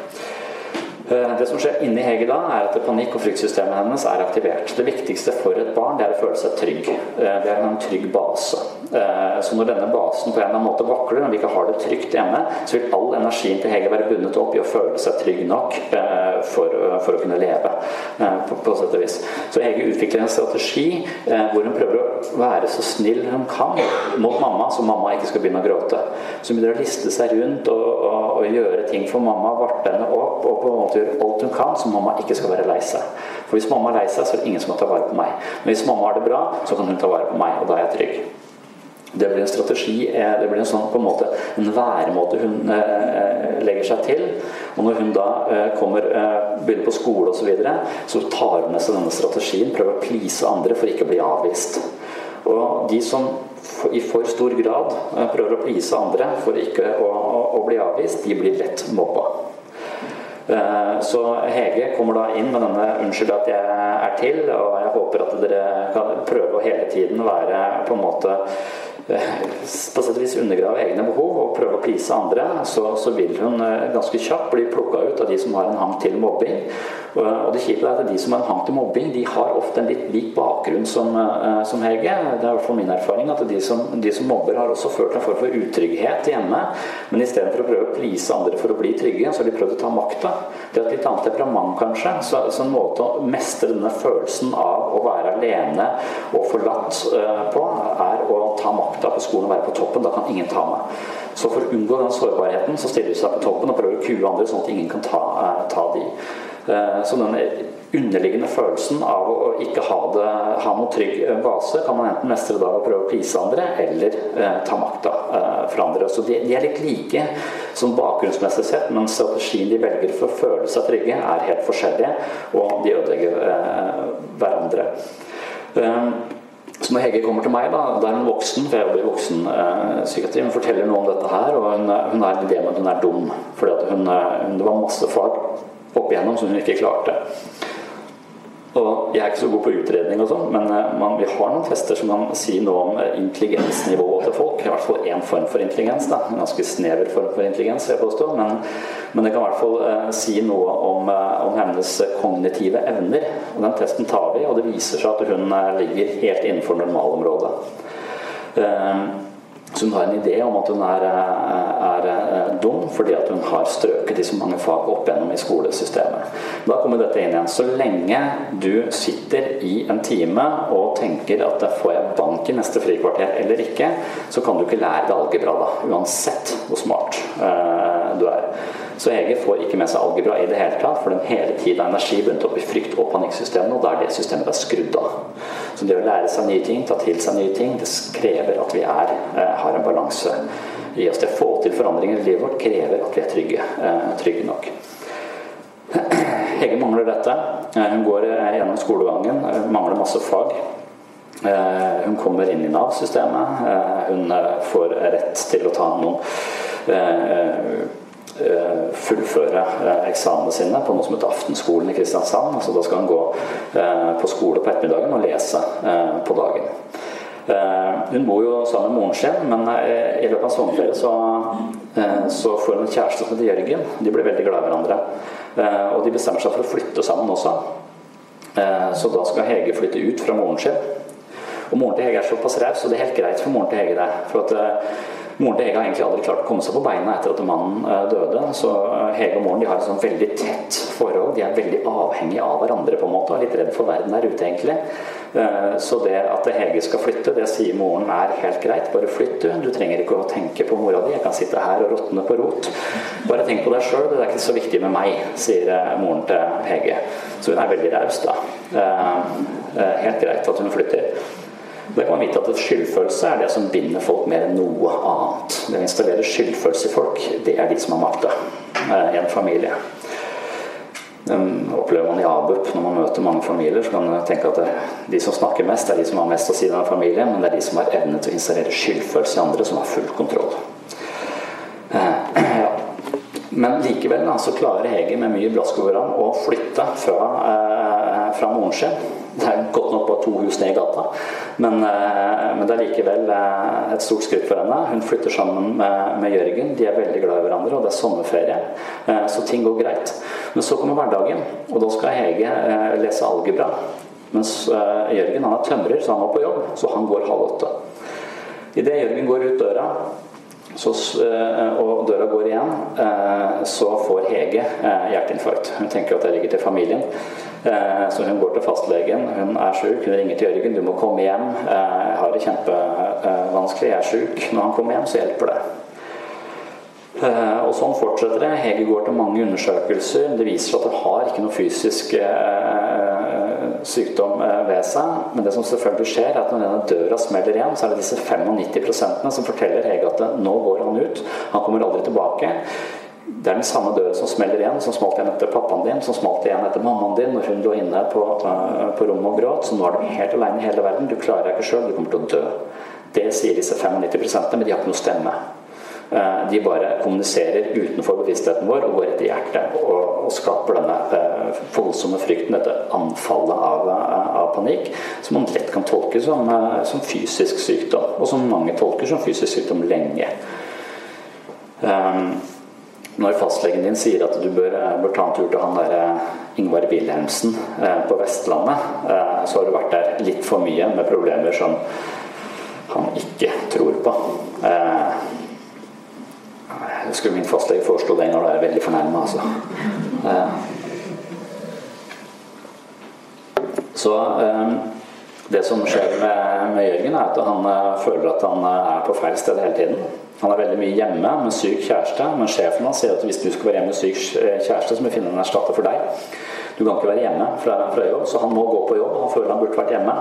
Eh, det som skjer inni Hege da, er at panikk- og fryktsystemet hennes er aktivert. Det viktigste for et barn det er å føle seg trygg. Eh, det er en trygg base. Eh, så når denne basen på en eller annen måte vakler, når vi ikke har det trygt hjemme, så vil all energien til Hege være bundet opp i å føle seg trygg nok for, for å kunne leve, på, på sett og vis. Så Hege utvikler en strategi hvor hun prøver å være så snill hun kan mot mamma, så mamma ikke skal begynne å gråte. Så hun begynner å liste seg rundt og, og, og gjøre ting for mamma, varte henne opp og på en måte gjøre alt hun kan, så mamma ikke skal være lei seg. For hvis mamma er lei seg, så er det ingen som kan ta vare på meg. Men hvis mamma har det bra, så kan hun ta vare på meg, og da er jeg trygg. Det blir en strategi, eh, det blir en sånn på en måte en væremåte hun eh, legger seg til. Og når hun da eh, kommer, begynner på skole osv., så, videre, så tar hun med seg denne strategien. Prøver å please andre for ikke å bli avvist. Og de som i for stor grad prøver å please andre for ikke å, å, å bli avvist, de blir lett mobba. Så Hege kommer da inn med denne 'unnskyld at jeg er til', og jeg håper at dere kan prøve å hele tiden være på en måte på sett og vis undergrave egne behov og prøve å please andre, så, så, vil hun eh, ganske kjapt bli plukka ut av de som har en hang til mobbing. Og det kjipe er at de som har en hang til mobbing, de har ofte en litt lik bakgrunn som, eh, som Hege. Det er i hvert fall min erfaring at de som, de som, mobber, har også følt en form for utrygghet hjemme. Men istedenfor å prøve å please andre for å bli trygge, så har de prøvd å ta makta. Det er et litt annet temperament, kanskje. Så, så en måte å mestre denne følelsen av å være alene og forlatt uh, på, er å ta makta på skolen og være på toppen. Da kan ingen ta meg. Så for å unngå den sårbarheten så stiller de seg på toppen og prøver å kue andre sånn at ingen kan ta, eh, ta de. Eh, så denne underliggende følelsen av å ikke ha, det, ha noen trygg base, kan man enten mestre da og prøve å please andre, eller eh, ta makta eh, fra andre. Så de, de, er litt like som bakgrunnsmessig sett, men strategien de velger for å føle seg trygge, er helt forskjellige, og de ødelegger eh, hverandre. Eh, så når Hege kommer til meg, da, da er hun voksen, for jeg jobber i voksenpsykiatri, eh, hun forteller noe om dette her, og hun, hun er idé om at hun er dum. For det var masse fag opp igjennom som hun ikke klarte. Og Jeg er ikke så god på utredning, og sånn, men eh, man, vi har noen tester som kan si noe om eh, intelligensnivået til folk. I hvert fall én form for intelligens. da, En ganske snever form for intelligens, jeg påstår. Men, men det kan i hvert fall eh, si noe om, uh, om, hennes kognitive evner. Og Den testen tar vi, og det viser seg at hun ligger helt innenfor normalområdet. Uh, så hun har en idé om at hun er, er, dum fordi hun har strøket i så mange fag opp gjennom i skolesystemet. Da kommer dette inn igjen. Så lenge du sitter i en time og tenker at får jeg bank i neste frikvarter eller ikke, så kan du ikke lære deg algebra da, uansett hvor smart uh, du er. Så Hege får ikke med seg algebra i det hele tatt, for den hele tiden er energi bundet opp i frykt- og panikksystemene, og da er det systemet er skrudd av. Så det å lære seg nye ting, ta til seg nye ting, det krever at vi er, eh, har en balanse i oss. Det å få til forandringer i livet vårt krever at vi er trygge, eh, trygge nok. Hege mangler dette. Eh, hun går gjennom skolegangen, mangler masse fag. Hun kommer inn i Nav-systemet. Hun får rett til å ta noen fullføre eh, eksamene sine på noe som heter Aftenskolen i Kristiansand. Altså da skal han gå eh, på skole på ettermiddagen og lese på dagen. Hun bor jo sammen med moren sin, men i løpet av sommerferien så, så får hun en kjæreste som heter Jørgen. De blir veldig glad i hverandre. Og de bestemmer seg for å flytte sammen også. Så da skal Hege flytte ut fra moren sin. Og moren til Hege er såpass raus, så det er helt greit for moren til Hege det. For at Moren til Hege har egentlig aldri klart å komme seg på beina etter at mannen eh, døde. Så eh, Hege og moren de har et sånn veldig tett forhold. De er veldig avhengige av hverandre på en måte, og er litt redd for verden der ute, egentlig. Eh, så det at Hege skal flytte, det sier moren er helt greit. Bare flytt, du. Du trenger ikke å tenke på mora di. Jeg kan sitte her og råtne på rot. Bare tenk på deg sjøl. Det er ikke så viktig med meg, sier moren til Hege. Så hun er veldig raus, da. Helt greit at hun flytter. Det kan man vite at Skyldfølelse er det som binder folk mer enn noe annet. Det å installere skyldfølelse i folk, det er de som har makta eh, i en familie. Den opplever man i ABUP når man møter mange familier. Så kan man tenke at de som snakker mest, er de som har mest å si i denne familien, men det er de som har evne til å installere skyldfølelse i andre, som har full kontroll. Eh, ja. Men likevel så klarer Hege med mye brask over ham å flytte fra, eh, fra moren det er godt nok bare to hus ned i gata, men, eh, men, det er likevel eh, et stort skritt for henne. Hun flytter sammen med, med, Jørgen, de er veldig glad i hverandre, og det er sommerferie. Eh, så ting går greit. Men så kommer hverdagen, og da skal Hege lese algebra. Mens Jørgen han er tømrer, så han var på jobb, så han går halv åtte. Idet Jørgen går ut døra, så, og døra går igjen, så får Hege hjerteinfarkt. Hun tenker at det ligger til familien. Eh, så hun går til fastlegen. Hun er sjuk. Hun ringer til Jørgen. 'Du må komme hjem. Eh, jeg har det kjempevanskelig. Jeg er sjuk.' Når han kommer hjem, så hjelper det. Eh, og sånn fortsetter det. Hege går til mange undersøkelser. Det viser seg at hun har ikke noe fysisk sykdom ved seg. Men det som selvfølgelig skjer, er at når denne døra smeller igjen, så er det disse 95 som forteller Hege at nå går han ut. Han kommer aldri tilbake. Det er den samme døra som smeller igjen, som smalt igjen etter pappaen din, som smalt igjen etter mammaen din når hun lå inne på, uh, på rommet og gråt. Så nå er du helt alene i hele verden. Du klarer deg ikke sjøl, du kommer til å dø. Det sier disse 95 men de har ikke noe stemme. Uh, de bare kommuniserer utenfor bevisstheten vår og går etter hjertet og, og skaper denne uh, voldsomme frykten, dette anfallet av, av, panikk, som man lett kan tolke som, som, fysisk sykdom, og som mange tolker som fysisk sykdom lenge. Når fastlegen din sier at du bør, eh, bør ta en tur til han der eh, Ingvar Wilhelmsen eh, på Vestlandet, så har du vært der litt for mye med problemer som han ikke tror på. Jeg skulle min fastlege foreslå det når du er veldig fornærma, altså. Så det som skjer med, med Jørgen, er at han føler at han er på feil sted hele tiden. Han er veldig mye hjemme med syk kjæreste, men sjefen hans sier at hvis du skal være hjemme med syk kjæreste, så må vi finne en erstatter for deg. Du kan ikke være hjemme fra, fra jobb, så han må gå på jobb. Han føler han burde vært hjemme.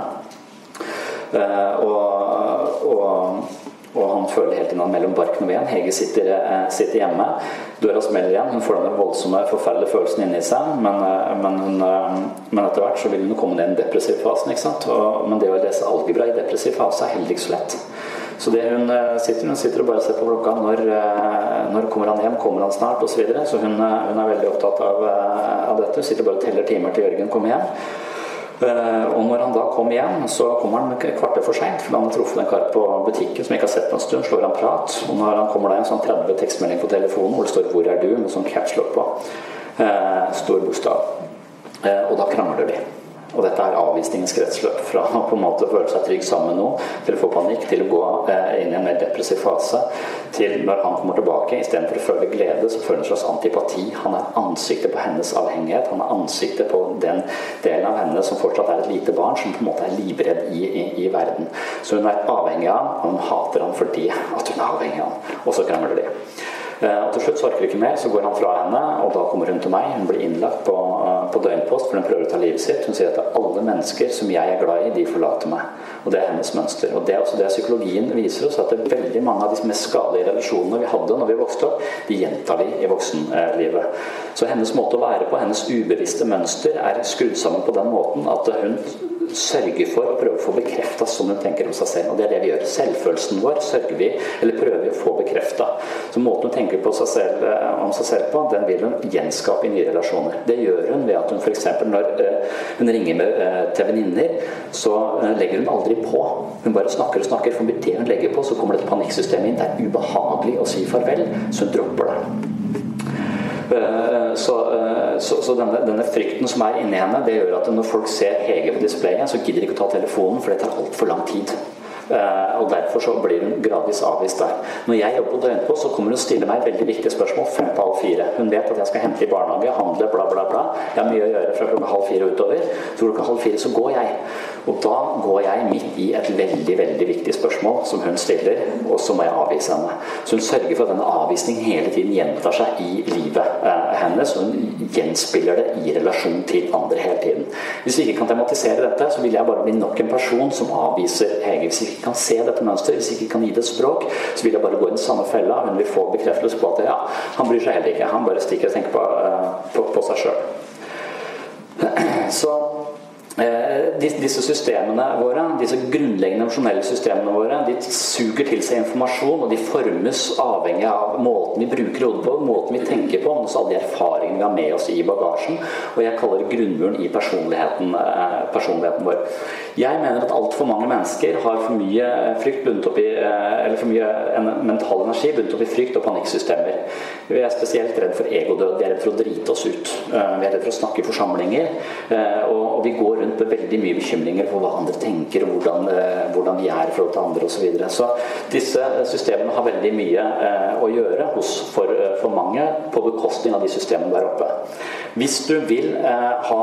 Eh, og, og og han føler helt innan mellom barken og veden. Hege sitter, eh, sitter, hjemme. Døra smeller igjen. Hun får den voldsomme, forferdelige følelsen inni seg. Men, eh, men, hun, eh, men, etter hvert så vil hun komme ned i den depressive fasen. ikke sant? Og, men det å lese algebra i depressiv fase er heller ikke så lett. Så det hun sitter, hun sitter og bare ser på klokka. Når, når kommer han hjem? Kommer han snart? Osv. Så, videre. så hun, hun, er veldig opptatt av, av dette. Hun sitter bare og teller timer til Jørgen kommer hjem. Eh, og når han da kom igjen, så kommer han et kvarter for seint. For han har truffet en kar på butikken som ikke har sett på en stund. Slår han prat. Og når han kommer da en sånn 30 tekstmelding på telefonen hvor det står 'Hvor er du?' med sånn capslock på. Eh, stor bokstav. Eh, og da krangler de. Og dette er avvisningens kretsløp. Fra å på en måte føle seg trygg sammen med noen, til å få panikk, til å gå eh, inn i en mer depressiv fase, til når han kommer tilbake, istedenfor å føle glede, så føler han en slags antipati. Han er ansiktet på hennes avhengighet. Han er ansiktet på den delen av henne som fortsatt er et lite barn, som på en måte er livredd i, i, i verden. Så hun er avhengig av ham, og hun hater ham fordi at hun er avhengig av ham. Og så krangler de. Eh, og Til slutt så orker ikke mer, så går han fra henne, og da kommer hun til meg. Hun blir innlagt på, eh, på døgnpost, for den prøver å ta livet sitt. Hun sier at alle mennesker som jeg er glad i, de forlater meg. Og Det er hennes mønster. Og Det er også det psykologien viser oss, at det er veldig mange av de mest skadelige relasjonene vi hadde når vi vokste opp, de gjentar vi i voksenlivet. Så hennes måte å være på, hennes ubevisste mønster, er skrudd sammen på den måten at hun sørge for å prøve å få bekrefta som hun tenker om seg selv. Og det er det vi gjør. Selvfølelsen vår sørger vi, eller prøver vi å få bekrefta. Så måten hun tenker på seg selv, eh, om seg selv på, den vil hun gjenskape i nye relasjoner. Det gjør hun ved at hun f.eks. når uh, hun ringer med, uh, til venninner, så legger hun aldri på. Hun bare snakker og snakker. For det hun legger på, så kommer det et panikksystem inn. Det er ubehagelig å si farvel, så hun dropper det. Eh, så, eh, så, så denne, denne, frykten som er inni henne, det gjør at når folk ser Hege på displayet, så gidder de ikke å ta telefonen, for det tar altfor lang tid. Eh, og Derfor så blir hun gradvis avvist der. Når jeg jobber på døgnpost, så kommer hun og stiller meg veldig viktige spørsmål fem på halv fire. Hun vet at jeg skal hente i barnehage, handle, bla, bla, bla. Jeg har mye å gjøre fra klokka halv fire utover. Så klokka halv fire så går jeg. Og da går jeg midt i et veldig veldig viktig spørsmål som hun stiller, og så må jeg avvise henne. Så hun sørger for at denne avvisningen hele tiden gjentar seg i livet eh, hennes. Og hun gjenspiller det i relasjon til andre hele tiden. Hvis vi ikke kan tematisere dette, så vil jeg bare bli nok en person som avviser Hege. Hvis vi ikke kan se dette mønsteret, hvis vi ikke kan gi det et språk, så vil jeg bare gå i den samme fella. Hun vil få bekreftelse på at ja, han bryr seg heller ikke. Han bare stikker og tenker på, uh, på, på seg sjøl. Så Eh, disse systemene våre, disse grunnleggende emosjonelle systemene våre, de suger til seg informasjon, og de formes avhengig av måten vi bruker hodet på, måten vi tenker på, men også alle de erfaringene vi har med oss i bagasjen. Og jeg kaller det grunnmuren i personligheten, eh, personligheten vår. Jeg mener at altfor mange mennesker har for mye frykt bundet opp i eh, eller for mye mental energi bundet opp i frykt og panikksystemer. Vi er spesielt redd for egodød. Vi er redd for å drite oss ut. Vi er redd for å snakke i forsamlinger. Og vi går rundt med veldig mye bekymringer for hva andre tenker, og hvordan, eh, hvordan vi er i forhold til andre osv. Så, videre. så disse systemene har veldig mye eh, å gjøre hos, for, eh, for, mange på bekostning av de systemene der oppe. Hvis du vil ha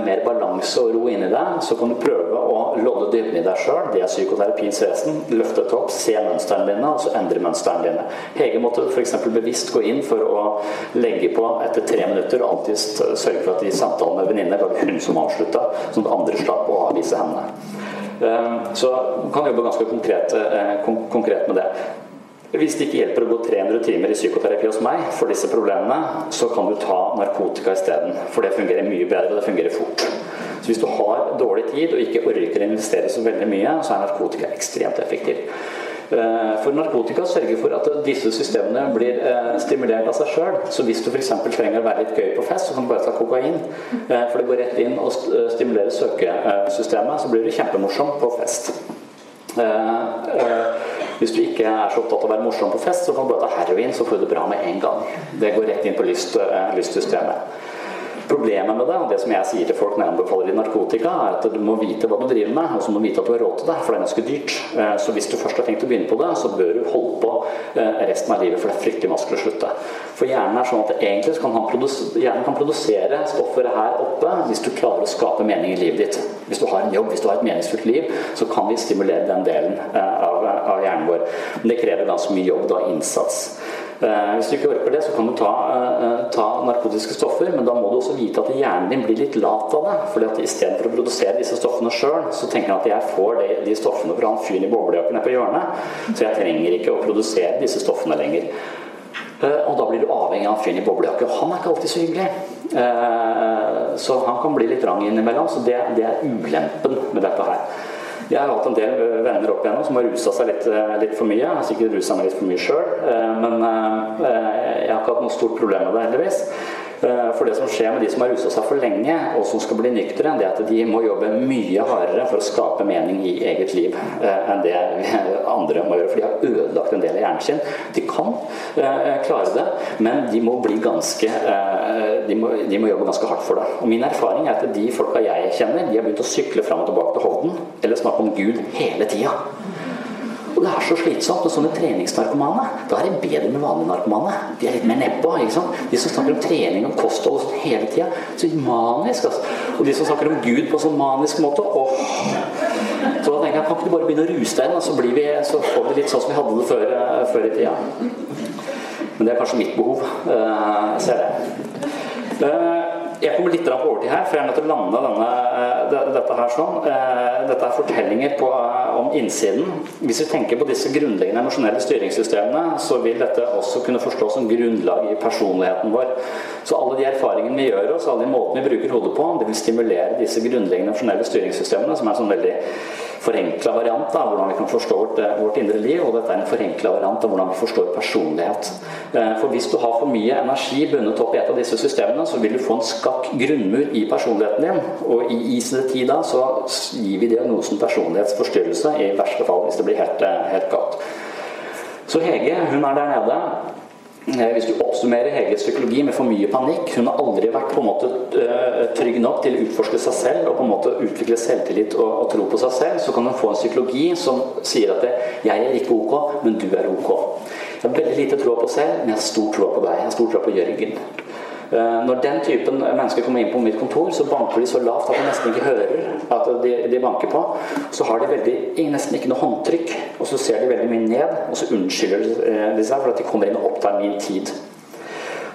mer balanse og ro inni deg, så kan du prøve å lodde dybden i deg sjøl. Det er psykoterapiens vesen. Løfte et opp, se mønstrene dine, og så endre mønstrene dine. Hege måtte f.eks. bevisst gå inn for å legge på etter tre minutter og alltid sørge for at i samtalen med venninner var det hun som avslutta, sånn at andre slapp å avvise henne. Ehm, så man kan jobbe ganske konkret, eh, konkret med det. Hvis det ikke hjelper å gå 300 timer i psykoterapi hos meg for disse problemene, så kan du ta narkotika isteden. For det fungerer mye bedre, og det fungerer fort. Så hvis du har dårlig tid og ikke orker å investere så veldig mye, så er narkotika ekstremt effektiv. Eh, for narkotika sørger for at disse systemene blir eh, stimulert av seg sjøl. Så hvis du f.eks. trenger å være litt gøy på fest, så kan du bare ta kokain. Eh, for det går rett inn og stimulerer søkesystemet, så blir du kjempemorsom på fest. Hvis du ikke er så opptatt av å være morsom på fest, så kan du bare ta heroin, så får du det bra med en gang. Det går rett inn på lyst, lystsystemet. Problemet med det, og det som jeg sier til folk når jeg anbefaler narkotika, er at du må vite hva du driver med, og så må du vite at du har råd til det, for det er ganske dyrt. Eh, så hvis du først har tenkt å begynne på det, så bør du holde på eh, resten av livet, for det er fryktelig vanskelig å slutte. For hjernen er sånn at egentlig kan hjernen kan produsere stoffer her oppe hvis du klarer å skape mening i livet ditt. Hvis du har en jobb, hvis du har et meningsfullt liv, så kan vi stimulere den delen eh, av, av hjernen vår. Men det krever ganske mye jobb og innsats. Eh, hvis du ikke orker det, så kan du ta, eh, ta narkotiske stoffer, men da må du også vite at hjernen din blir litt lat av det. fordi at Istedenfor å produsere disse stoffene sjøl, så tenker han at jeg får de, de stoffene fra han fyren i boblejakken nede på hjørnet, så jeg trenger ikke å produsere disse stoffene lenger. Eh, og da blir du avhengig av han fyren i boblejakke, og han er ikke alltid så hyggelig. Eh, så han kan bli litt rang innimellom, så det, det er ulempen med dette her. Jeg har hatt en del venner opp igjennom som har rusa seg litt, litt, for mye. Jeg har sikkert rusa meg litt for mye sjøl, men jeg har ikke hatt noe stort problem med det, heldigvis. Eh, for det som skjer med de som har rusa seg for lenge, og som skal bli nyktre, det er at de må jobbe mye hardere for å skape mening i eget liv eh, enn det andre må gjøre. For de har ødelagt en del av hjernen sin. De kan eh, klare det, men de må ganske de må, de må jobbe ganske hardt for det. Og min erfaring er at de folka jeg kjenner, de har begynt å sykle fram og tilbake til Hovden eller snakke om Gud hele tida. Og det er så slitsomt med sånne treningsnarkomane. Da er det bedre med vanlige narkomane. De er litt mer nedpå. De som snakker om trening og kosthold og sånn hele tida. Så manisk, altså. Og de som snakker om Gud på sånn manisk måte. Åh. Så da tenker jeg, kan ikke du bare begynne å ruse deg inn, så, vi, så får vi litt sånn som vi hadde det før, eh, før i tida. Men det er kanskje mitt behov. Eh, jeg ser det. Eh, jeg kommer litt på overtid her, for jeg er nødt til å lande denne, dette her sånn. Dette er fortellinger på, om innsiden. Hvis vi tenker på disse grunnleggende emosjonelle styringssystemene, så vil dette også kunne forstås som grunnlag i personligheten vår. Så alle de erfaringene vi gjør oss, alle de måtene vi bruker hodet på, det vil stimulere disse grunnleggende emosjonelle styringssystemene, som er sånn veldig forenkla variant av hvordan vi kan forstå vårt, eh, vårt, indre liv, og dette er en forenkla variant av hvordan vi forstår personlighet. Eh, for hvis du har for mye energi bundet opp i et av disse systemene, så vil du få en skakk grunnmur i personligheten din. Og i ICD-10 da så gir vi diagnosen personlighetsforstyrrelse, i verste fall hvis det blir helt, eh, helt galt. Så Hege hun er der nede. Eh, hvis du oppsummerer Heges psykologi med for mye panikk Hun har aldri vært på en måte eh, trygg nok til å utforske seg selv og på en måte utvikle selvtillit og, og tro på seg selv. Så kan hun få en psykologi som sier at det, 'jeg er ikke ok, men du er ok'. Jeg har veldig lite tro på selv, men jeg har stor tro på deg. Jeg har stor tro på Jørgen. Eh, når den typen mennesker kommer inn på mitt kontor, så banker de så lavt at jeg nesten ikke hører at de, de banker på. Så har de veldig, nesten ikke noe håndtrykk, og så ser de veldig mye ned. Og så unnskylder de seg for at de kommer inn og opptar min tid.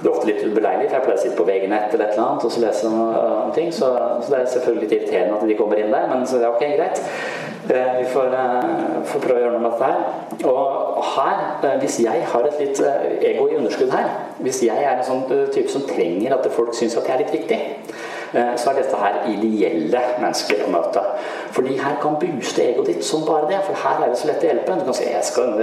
Det er ofte litt ubeleilig, for jeg pleier å sitte på VG-nett eller et eller annet og så lese om ting, så, så, det er selvfølgelig litt irriterende at de kommer inn der, men så det er ok, greit. Eh, vi får, eh, får, prøve å gjøre noe med dette her. Og her, eh, hvis jeg har et litt ego i underskudd her, hvis jeg er en sånn type som trenger at folk syns at jeg er litt viktig, så er dette her ideelle mennesker å møte. For de her kan booste egoet ditt som bare det. For her er det så lett å hjelpe. Du kan si jeg skal,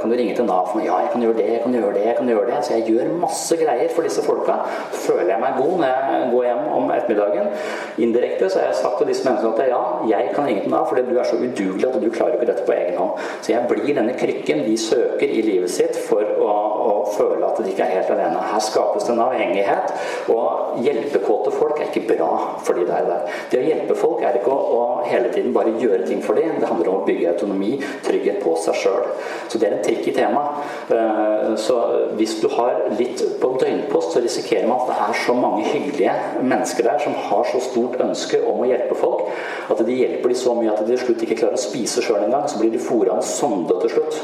kan du ringe til Nav for meg? Ja, jeg kan gjøre det, jeg kan gjøre det. jeg kan gjøre det. Så jeg gjør masse greier for disse folka. Føler jeg meg god når jeg går hjem om ettermiddagen. Indirekte så har jeg sagt til disse menneskene at ja, jeg kan ringe til Nav fordi du er så udugelig at du klarer ikke dette på egen hånd. Så jeg blir denne krykken de søker i livet sitt for å føle at de ikke er helt alene. Her skapes det en avhengighet. Og hjelpekåte folk er ikke bra for de der. der. Det å hjelpe folk er ikke å, å hele tiden bare gjøre ting for dem. Det handler om å bygge autonomi, trygghet på seg sjøl. Så det er en trikk i temaet. Eh, så hvis du har litt på døgnpost, så risikerer man at det er så mange hyggelige mennesker der som har så stort ønske om å hjelpe folk, at de hjelper de så mye at de til slutt ikke klarer å spise sjøl engang. Så blir de fora en sonde til slutt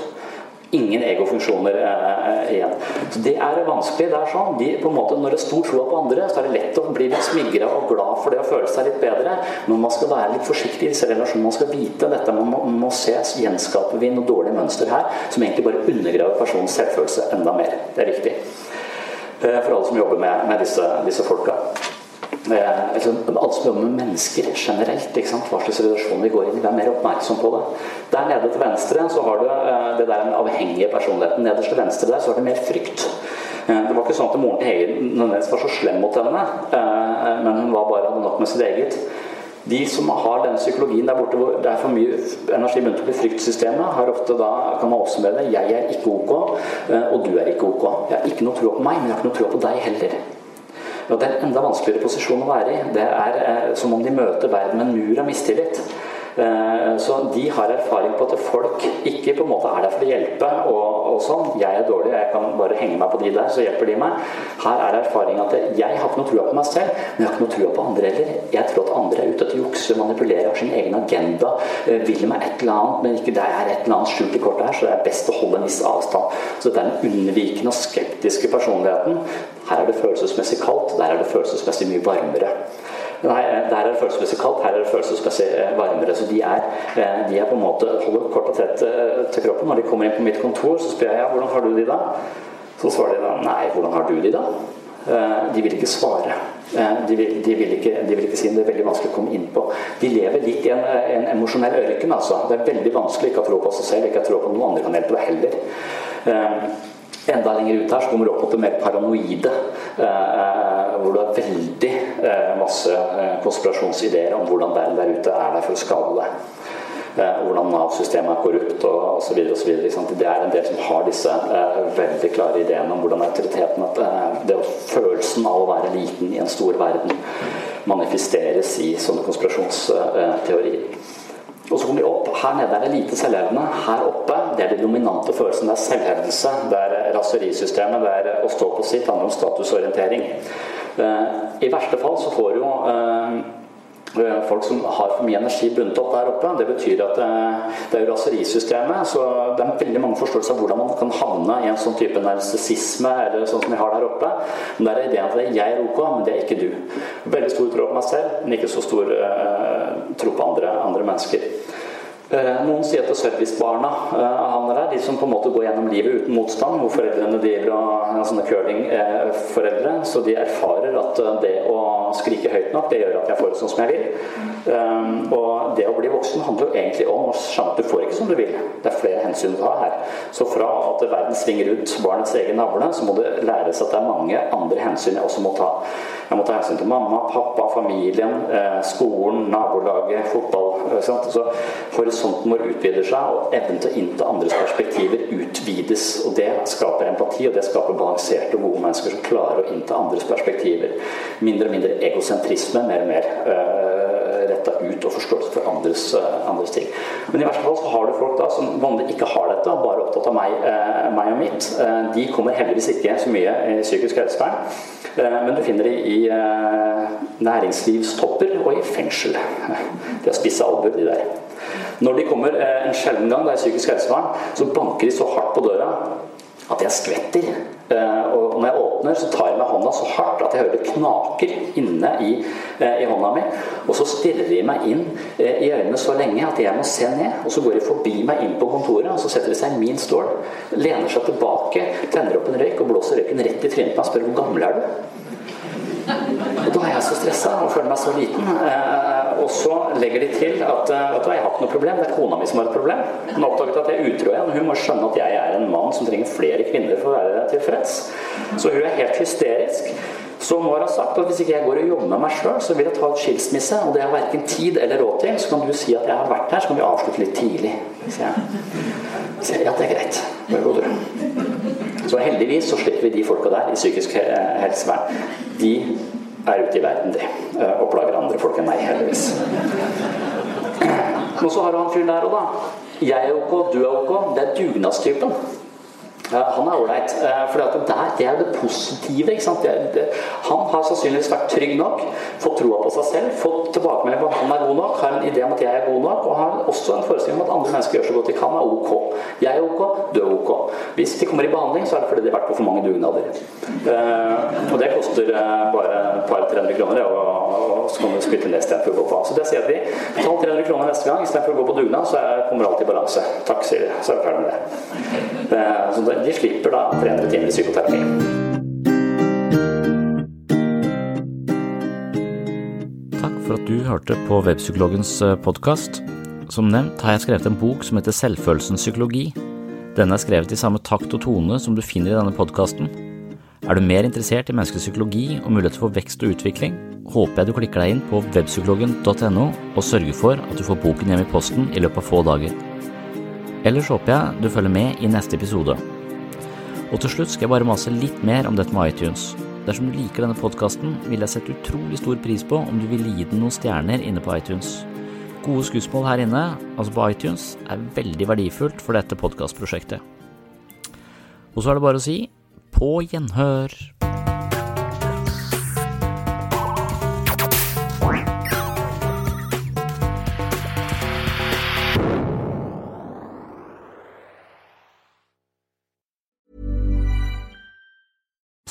ingen egofunksjoner eh, igjen. Så Det er vanskelig. det er sånn. De, på en måte, når det er stor tro på andre, så er det lett å bli litt smigra og glad for det og føle seg litt bedre. Men man skal være litt forsiktig i disse relasjonene. Man skal vite dette. Man må, må se gjenskaper vi noe dårlig mønster her som egentlig bare undergraver personens selvfølelse enda mer. Det er viktig. Eh, for alle som jobber med, med disse, disse folka. Eh, altså, alt som jobber med mennesker generelt. Hva slags relasjon vi går inn i. Vær mer oppmerksom på det. Der nede til venstre så har du eh, det der den avhengige personligheten. Nederst til venstre der så har du mer frykt. Eh, det var ikke sånn at moren til Hege nødvendigvis var så slem mot henne, men hun var bare hadde nok med sitt eget. De som har den psykologien der borte hvor det er for mye energi bundet opp i fryktsystemet, har ofte da, kan man oppsummere det, 'jeg er ikke ok', og 'du er ikke ok'. Jeg har ikke noe tro på meg, men jeg har ikke noe tro på deg heller. Og Det er en enda vanskeligere posisjon å være i. Det er eh, som om de møter verden med en mur av mistillit. Eh, så de har erfaring på at folk ikke på en måte er der for å hjelpe. og, og sånn. Jeg er dårlig, jeg kan bare henge meg på de der, så hjelper de meg. Her er erfaring at jeg har ikke noe trua på meg selv, men jeg har ikke noe trua på andre heller. Jeg tror at andre er ute etter å jukse, manipulere, har sin egen agenda, eh, vil meg et eller annet, men ikke det er et eller annet skjult i kortet her, så det er best å holde en viss avstand. Så dette er den unnvikende og skeptiske personligheten. Her er det følelsesmessig kaldt, der er det følelsesmessig mye varmere. Nei, der er det følelsesmessig kaldt, her er det følelsesmessig eh, varmere. Så de er, eh, de er på en måte holder kort og tett eh, til kroppen. Når de kommer inn på mitt kontor, så spør jeg ja, hvordan har du de da? Så svarer de da nei, hvordan har du de da? De vil ikke svare. De vil, de vil, ikke, de vil ikke, si. Det er veldig vanskelig å komme inn på. De lever litt i en, en emosjonell ørken. altså. Det er veldig vanskelig ikke å tro på seg selv, ikke å tro på noen andre kan hjelpe deg heller. Enda lenger ut her så kommer du opp mot det mer paranoide, hvor du har veldig masse konspirasjonsideer om hvordan verden der ute er der for å skade deg. Hvordan Nav-systemet er korrupt og osv. Det er en del som har disse eh, veldig klare ideene om hvordan autoriteten at eh, det Følelsen av å være liten i en stor verden manifesteres i sånne konspirasjonsteorier. Og så kommer de opp. Her nede er det lite selvhevdende. Her oppe det er de dominante følelsene. Det er selvhevdelse, det er raserisystemet, det er å stå på sitt. Det handler om statusorientering. I verste fall så får jo folk som har for mye energi bundet opp der oppe. Det betyr at det er jo raserisystemet, så det er veldig mange forståelser av hvordan man kan havne i en sånn type narsissisme, eller sånn som vi har der oppe. Men der er ideen at jeg er ok, men det er ikke du. Veldig stor tro på meg selv, men ikke så stor uh, tro på andre, andre mennesker. Noen sier at det er servicebarna havner der, de som på en måte går gjennom livet uten motstand, hvor foreldrene driver og er sånne curlingforeldre. Så de erfarer at det å skrike høyt nok, det gjør at jeg får det sånn som jeg vil. Og det å bli voksen handler jo egentlig om å skjønne at du får ikke som du vil. Det er flere hensyn å ta her. Så fra at verden svinger ut barnets egen navle, så må det læres at det er mange andre hensyn jeg også må ta. Jeg må ta hensyn til mamma, pappa, familien, skolen, nabolaget, fotball. Så horisonten vår utvider seg, og evnen til å innta andres perspektiver utvides. og Det skaper empati, og det skaper balanserte og gode mennesker som klarer å innta andres perspektiver. Mindre og mindre egosentrisme, mer og mer øh, retta ut og forståelse for andres, øh, andres, ting. Men i verste fall så har du folk da som vanlig ikke har dette, bare opptatt av meg, øh, meg og mitt. de kommer heldigvis ikke så mye i psykisk helsevern. Men du finner de i næringslivstopper og i fengsel. De har spisse albuer, de der. Når de kommer en sjelden gang, det er psykisk helsevern, så banker de så hardt på døra at jeg skvetter. Og når jeg åpner, så tar jeg med hånda så hardt at jeg hører det knaker inne i, i hånda mi. Og så stirrer de meg inn i øynene så lenge at jeg må se ned. Og så går de forbi meg inn på kontoret, og så setter de seg i min stål, lener seg tilbake, tenner opp en røyk og blåser røyken rett i trynet på meg og spør hvor gammel er du? Da er jeg så stressa og føler meg så liten. Eh, og så legger de til at vet du, jeg har ikke noe problem, det er kona mi som har et problem. Hun har oppdaget at jeg er utro igjen. Hun må skjønne at jeg er en mann som trenger flere kvinner for å være tilfreds. Så hun er helt hysterisk. Så nå har ha sagt at hvis ikke jeg går og jobber med meg sjøl, så vil jeg ta et skilsmisse. Og det har verken tid eller råd til. Så kan du si at jeg har vært her, så kan vi avslutte litt tidlig. Så jeg, så jeg ja, det er greit. Bare gå heldigvis så slipper vi de folka der i psykisk helsevern. De er ute i verden, de. Og plager andre folk enn meg, heldigvis. Og så har du han fyren der òg, da. Jeg er ok, du er ok. Det er dugnadstypen. Han er ålreit. For det er det positive. sant? Det, det, han har sannsynligvis vært trygg nok, fått troa på seg selv, fått tilbakemelding på at han er god nok, har en idé om at jeg er god nok, og har også en forestilling om at andre mennesker gjør så godt de kan, er ok. Jeg er ok, du er ok. Hvis de kommer i behandling, så er det fordi de har vært på for mange dugnader. Uh, og det koster uh, bare et par 300 kroner, og, så kan du spytte ned istedenfor å gå på. Så det sier vi Betal 300 kroner neste gang istedenfor å gå på dugnad, så er, kommer alt i balanse. Takk, sier de. Så er vi ferdig med det. Så de slipper da 300 timer psykoterapi. Takk for at du hørte på Webpsykologens podkast. Som nevnt har jeg skrevet en bok som heter Selvfølelsens psykologi. Denne er skrevet i samme takt og tone som du finner i denne podkasten. Er du mer interessert i menneskets psykologi og muligheter for vekst og utvikling, håper jeg du klikker deg inn på webpsykologen.no og sørger for at du får boken hjem i posten i løpet av få dager. Ellers håper jeg du følger med i neste episode. Og til slutt skal jeg bare mase litt mer om dette med iTunes. Dersom du liker denne podkasten, vil jeg sette utrolig stor pris på om du vil gi den noen stjerner inne på iTunes. gode skussmål her inne, altså på iTunes, er veldig verdifullt for dette podkastprosjektet. Og så er det bare å si på gjenhør.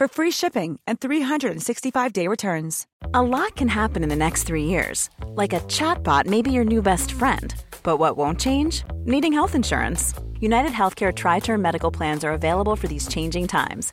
for free shipping and 365-day returns. A lot can happen in the next three years. Like a chatbot may be your new best friend. But what won't change? Needing health insurance. United Healthcare Tri Term Medical Plans are available for these changing times.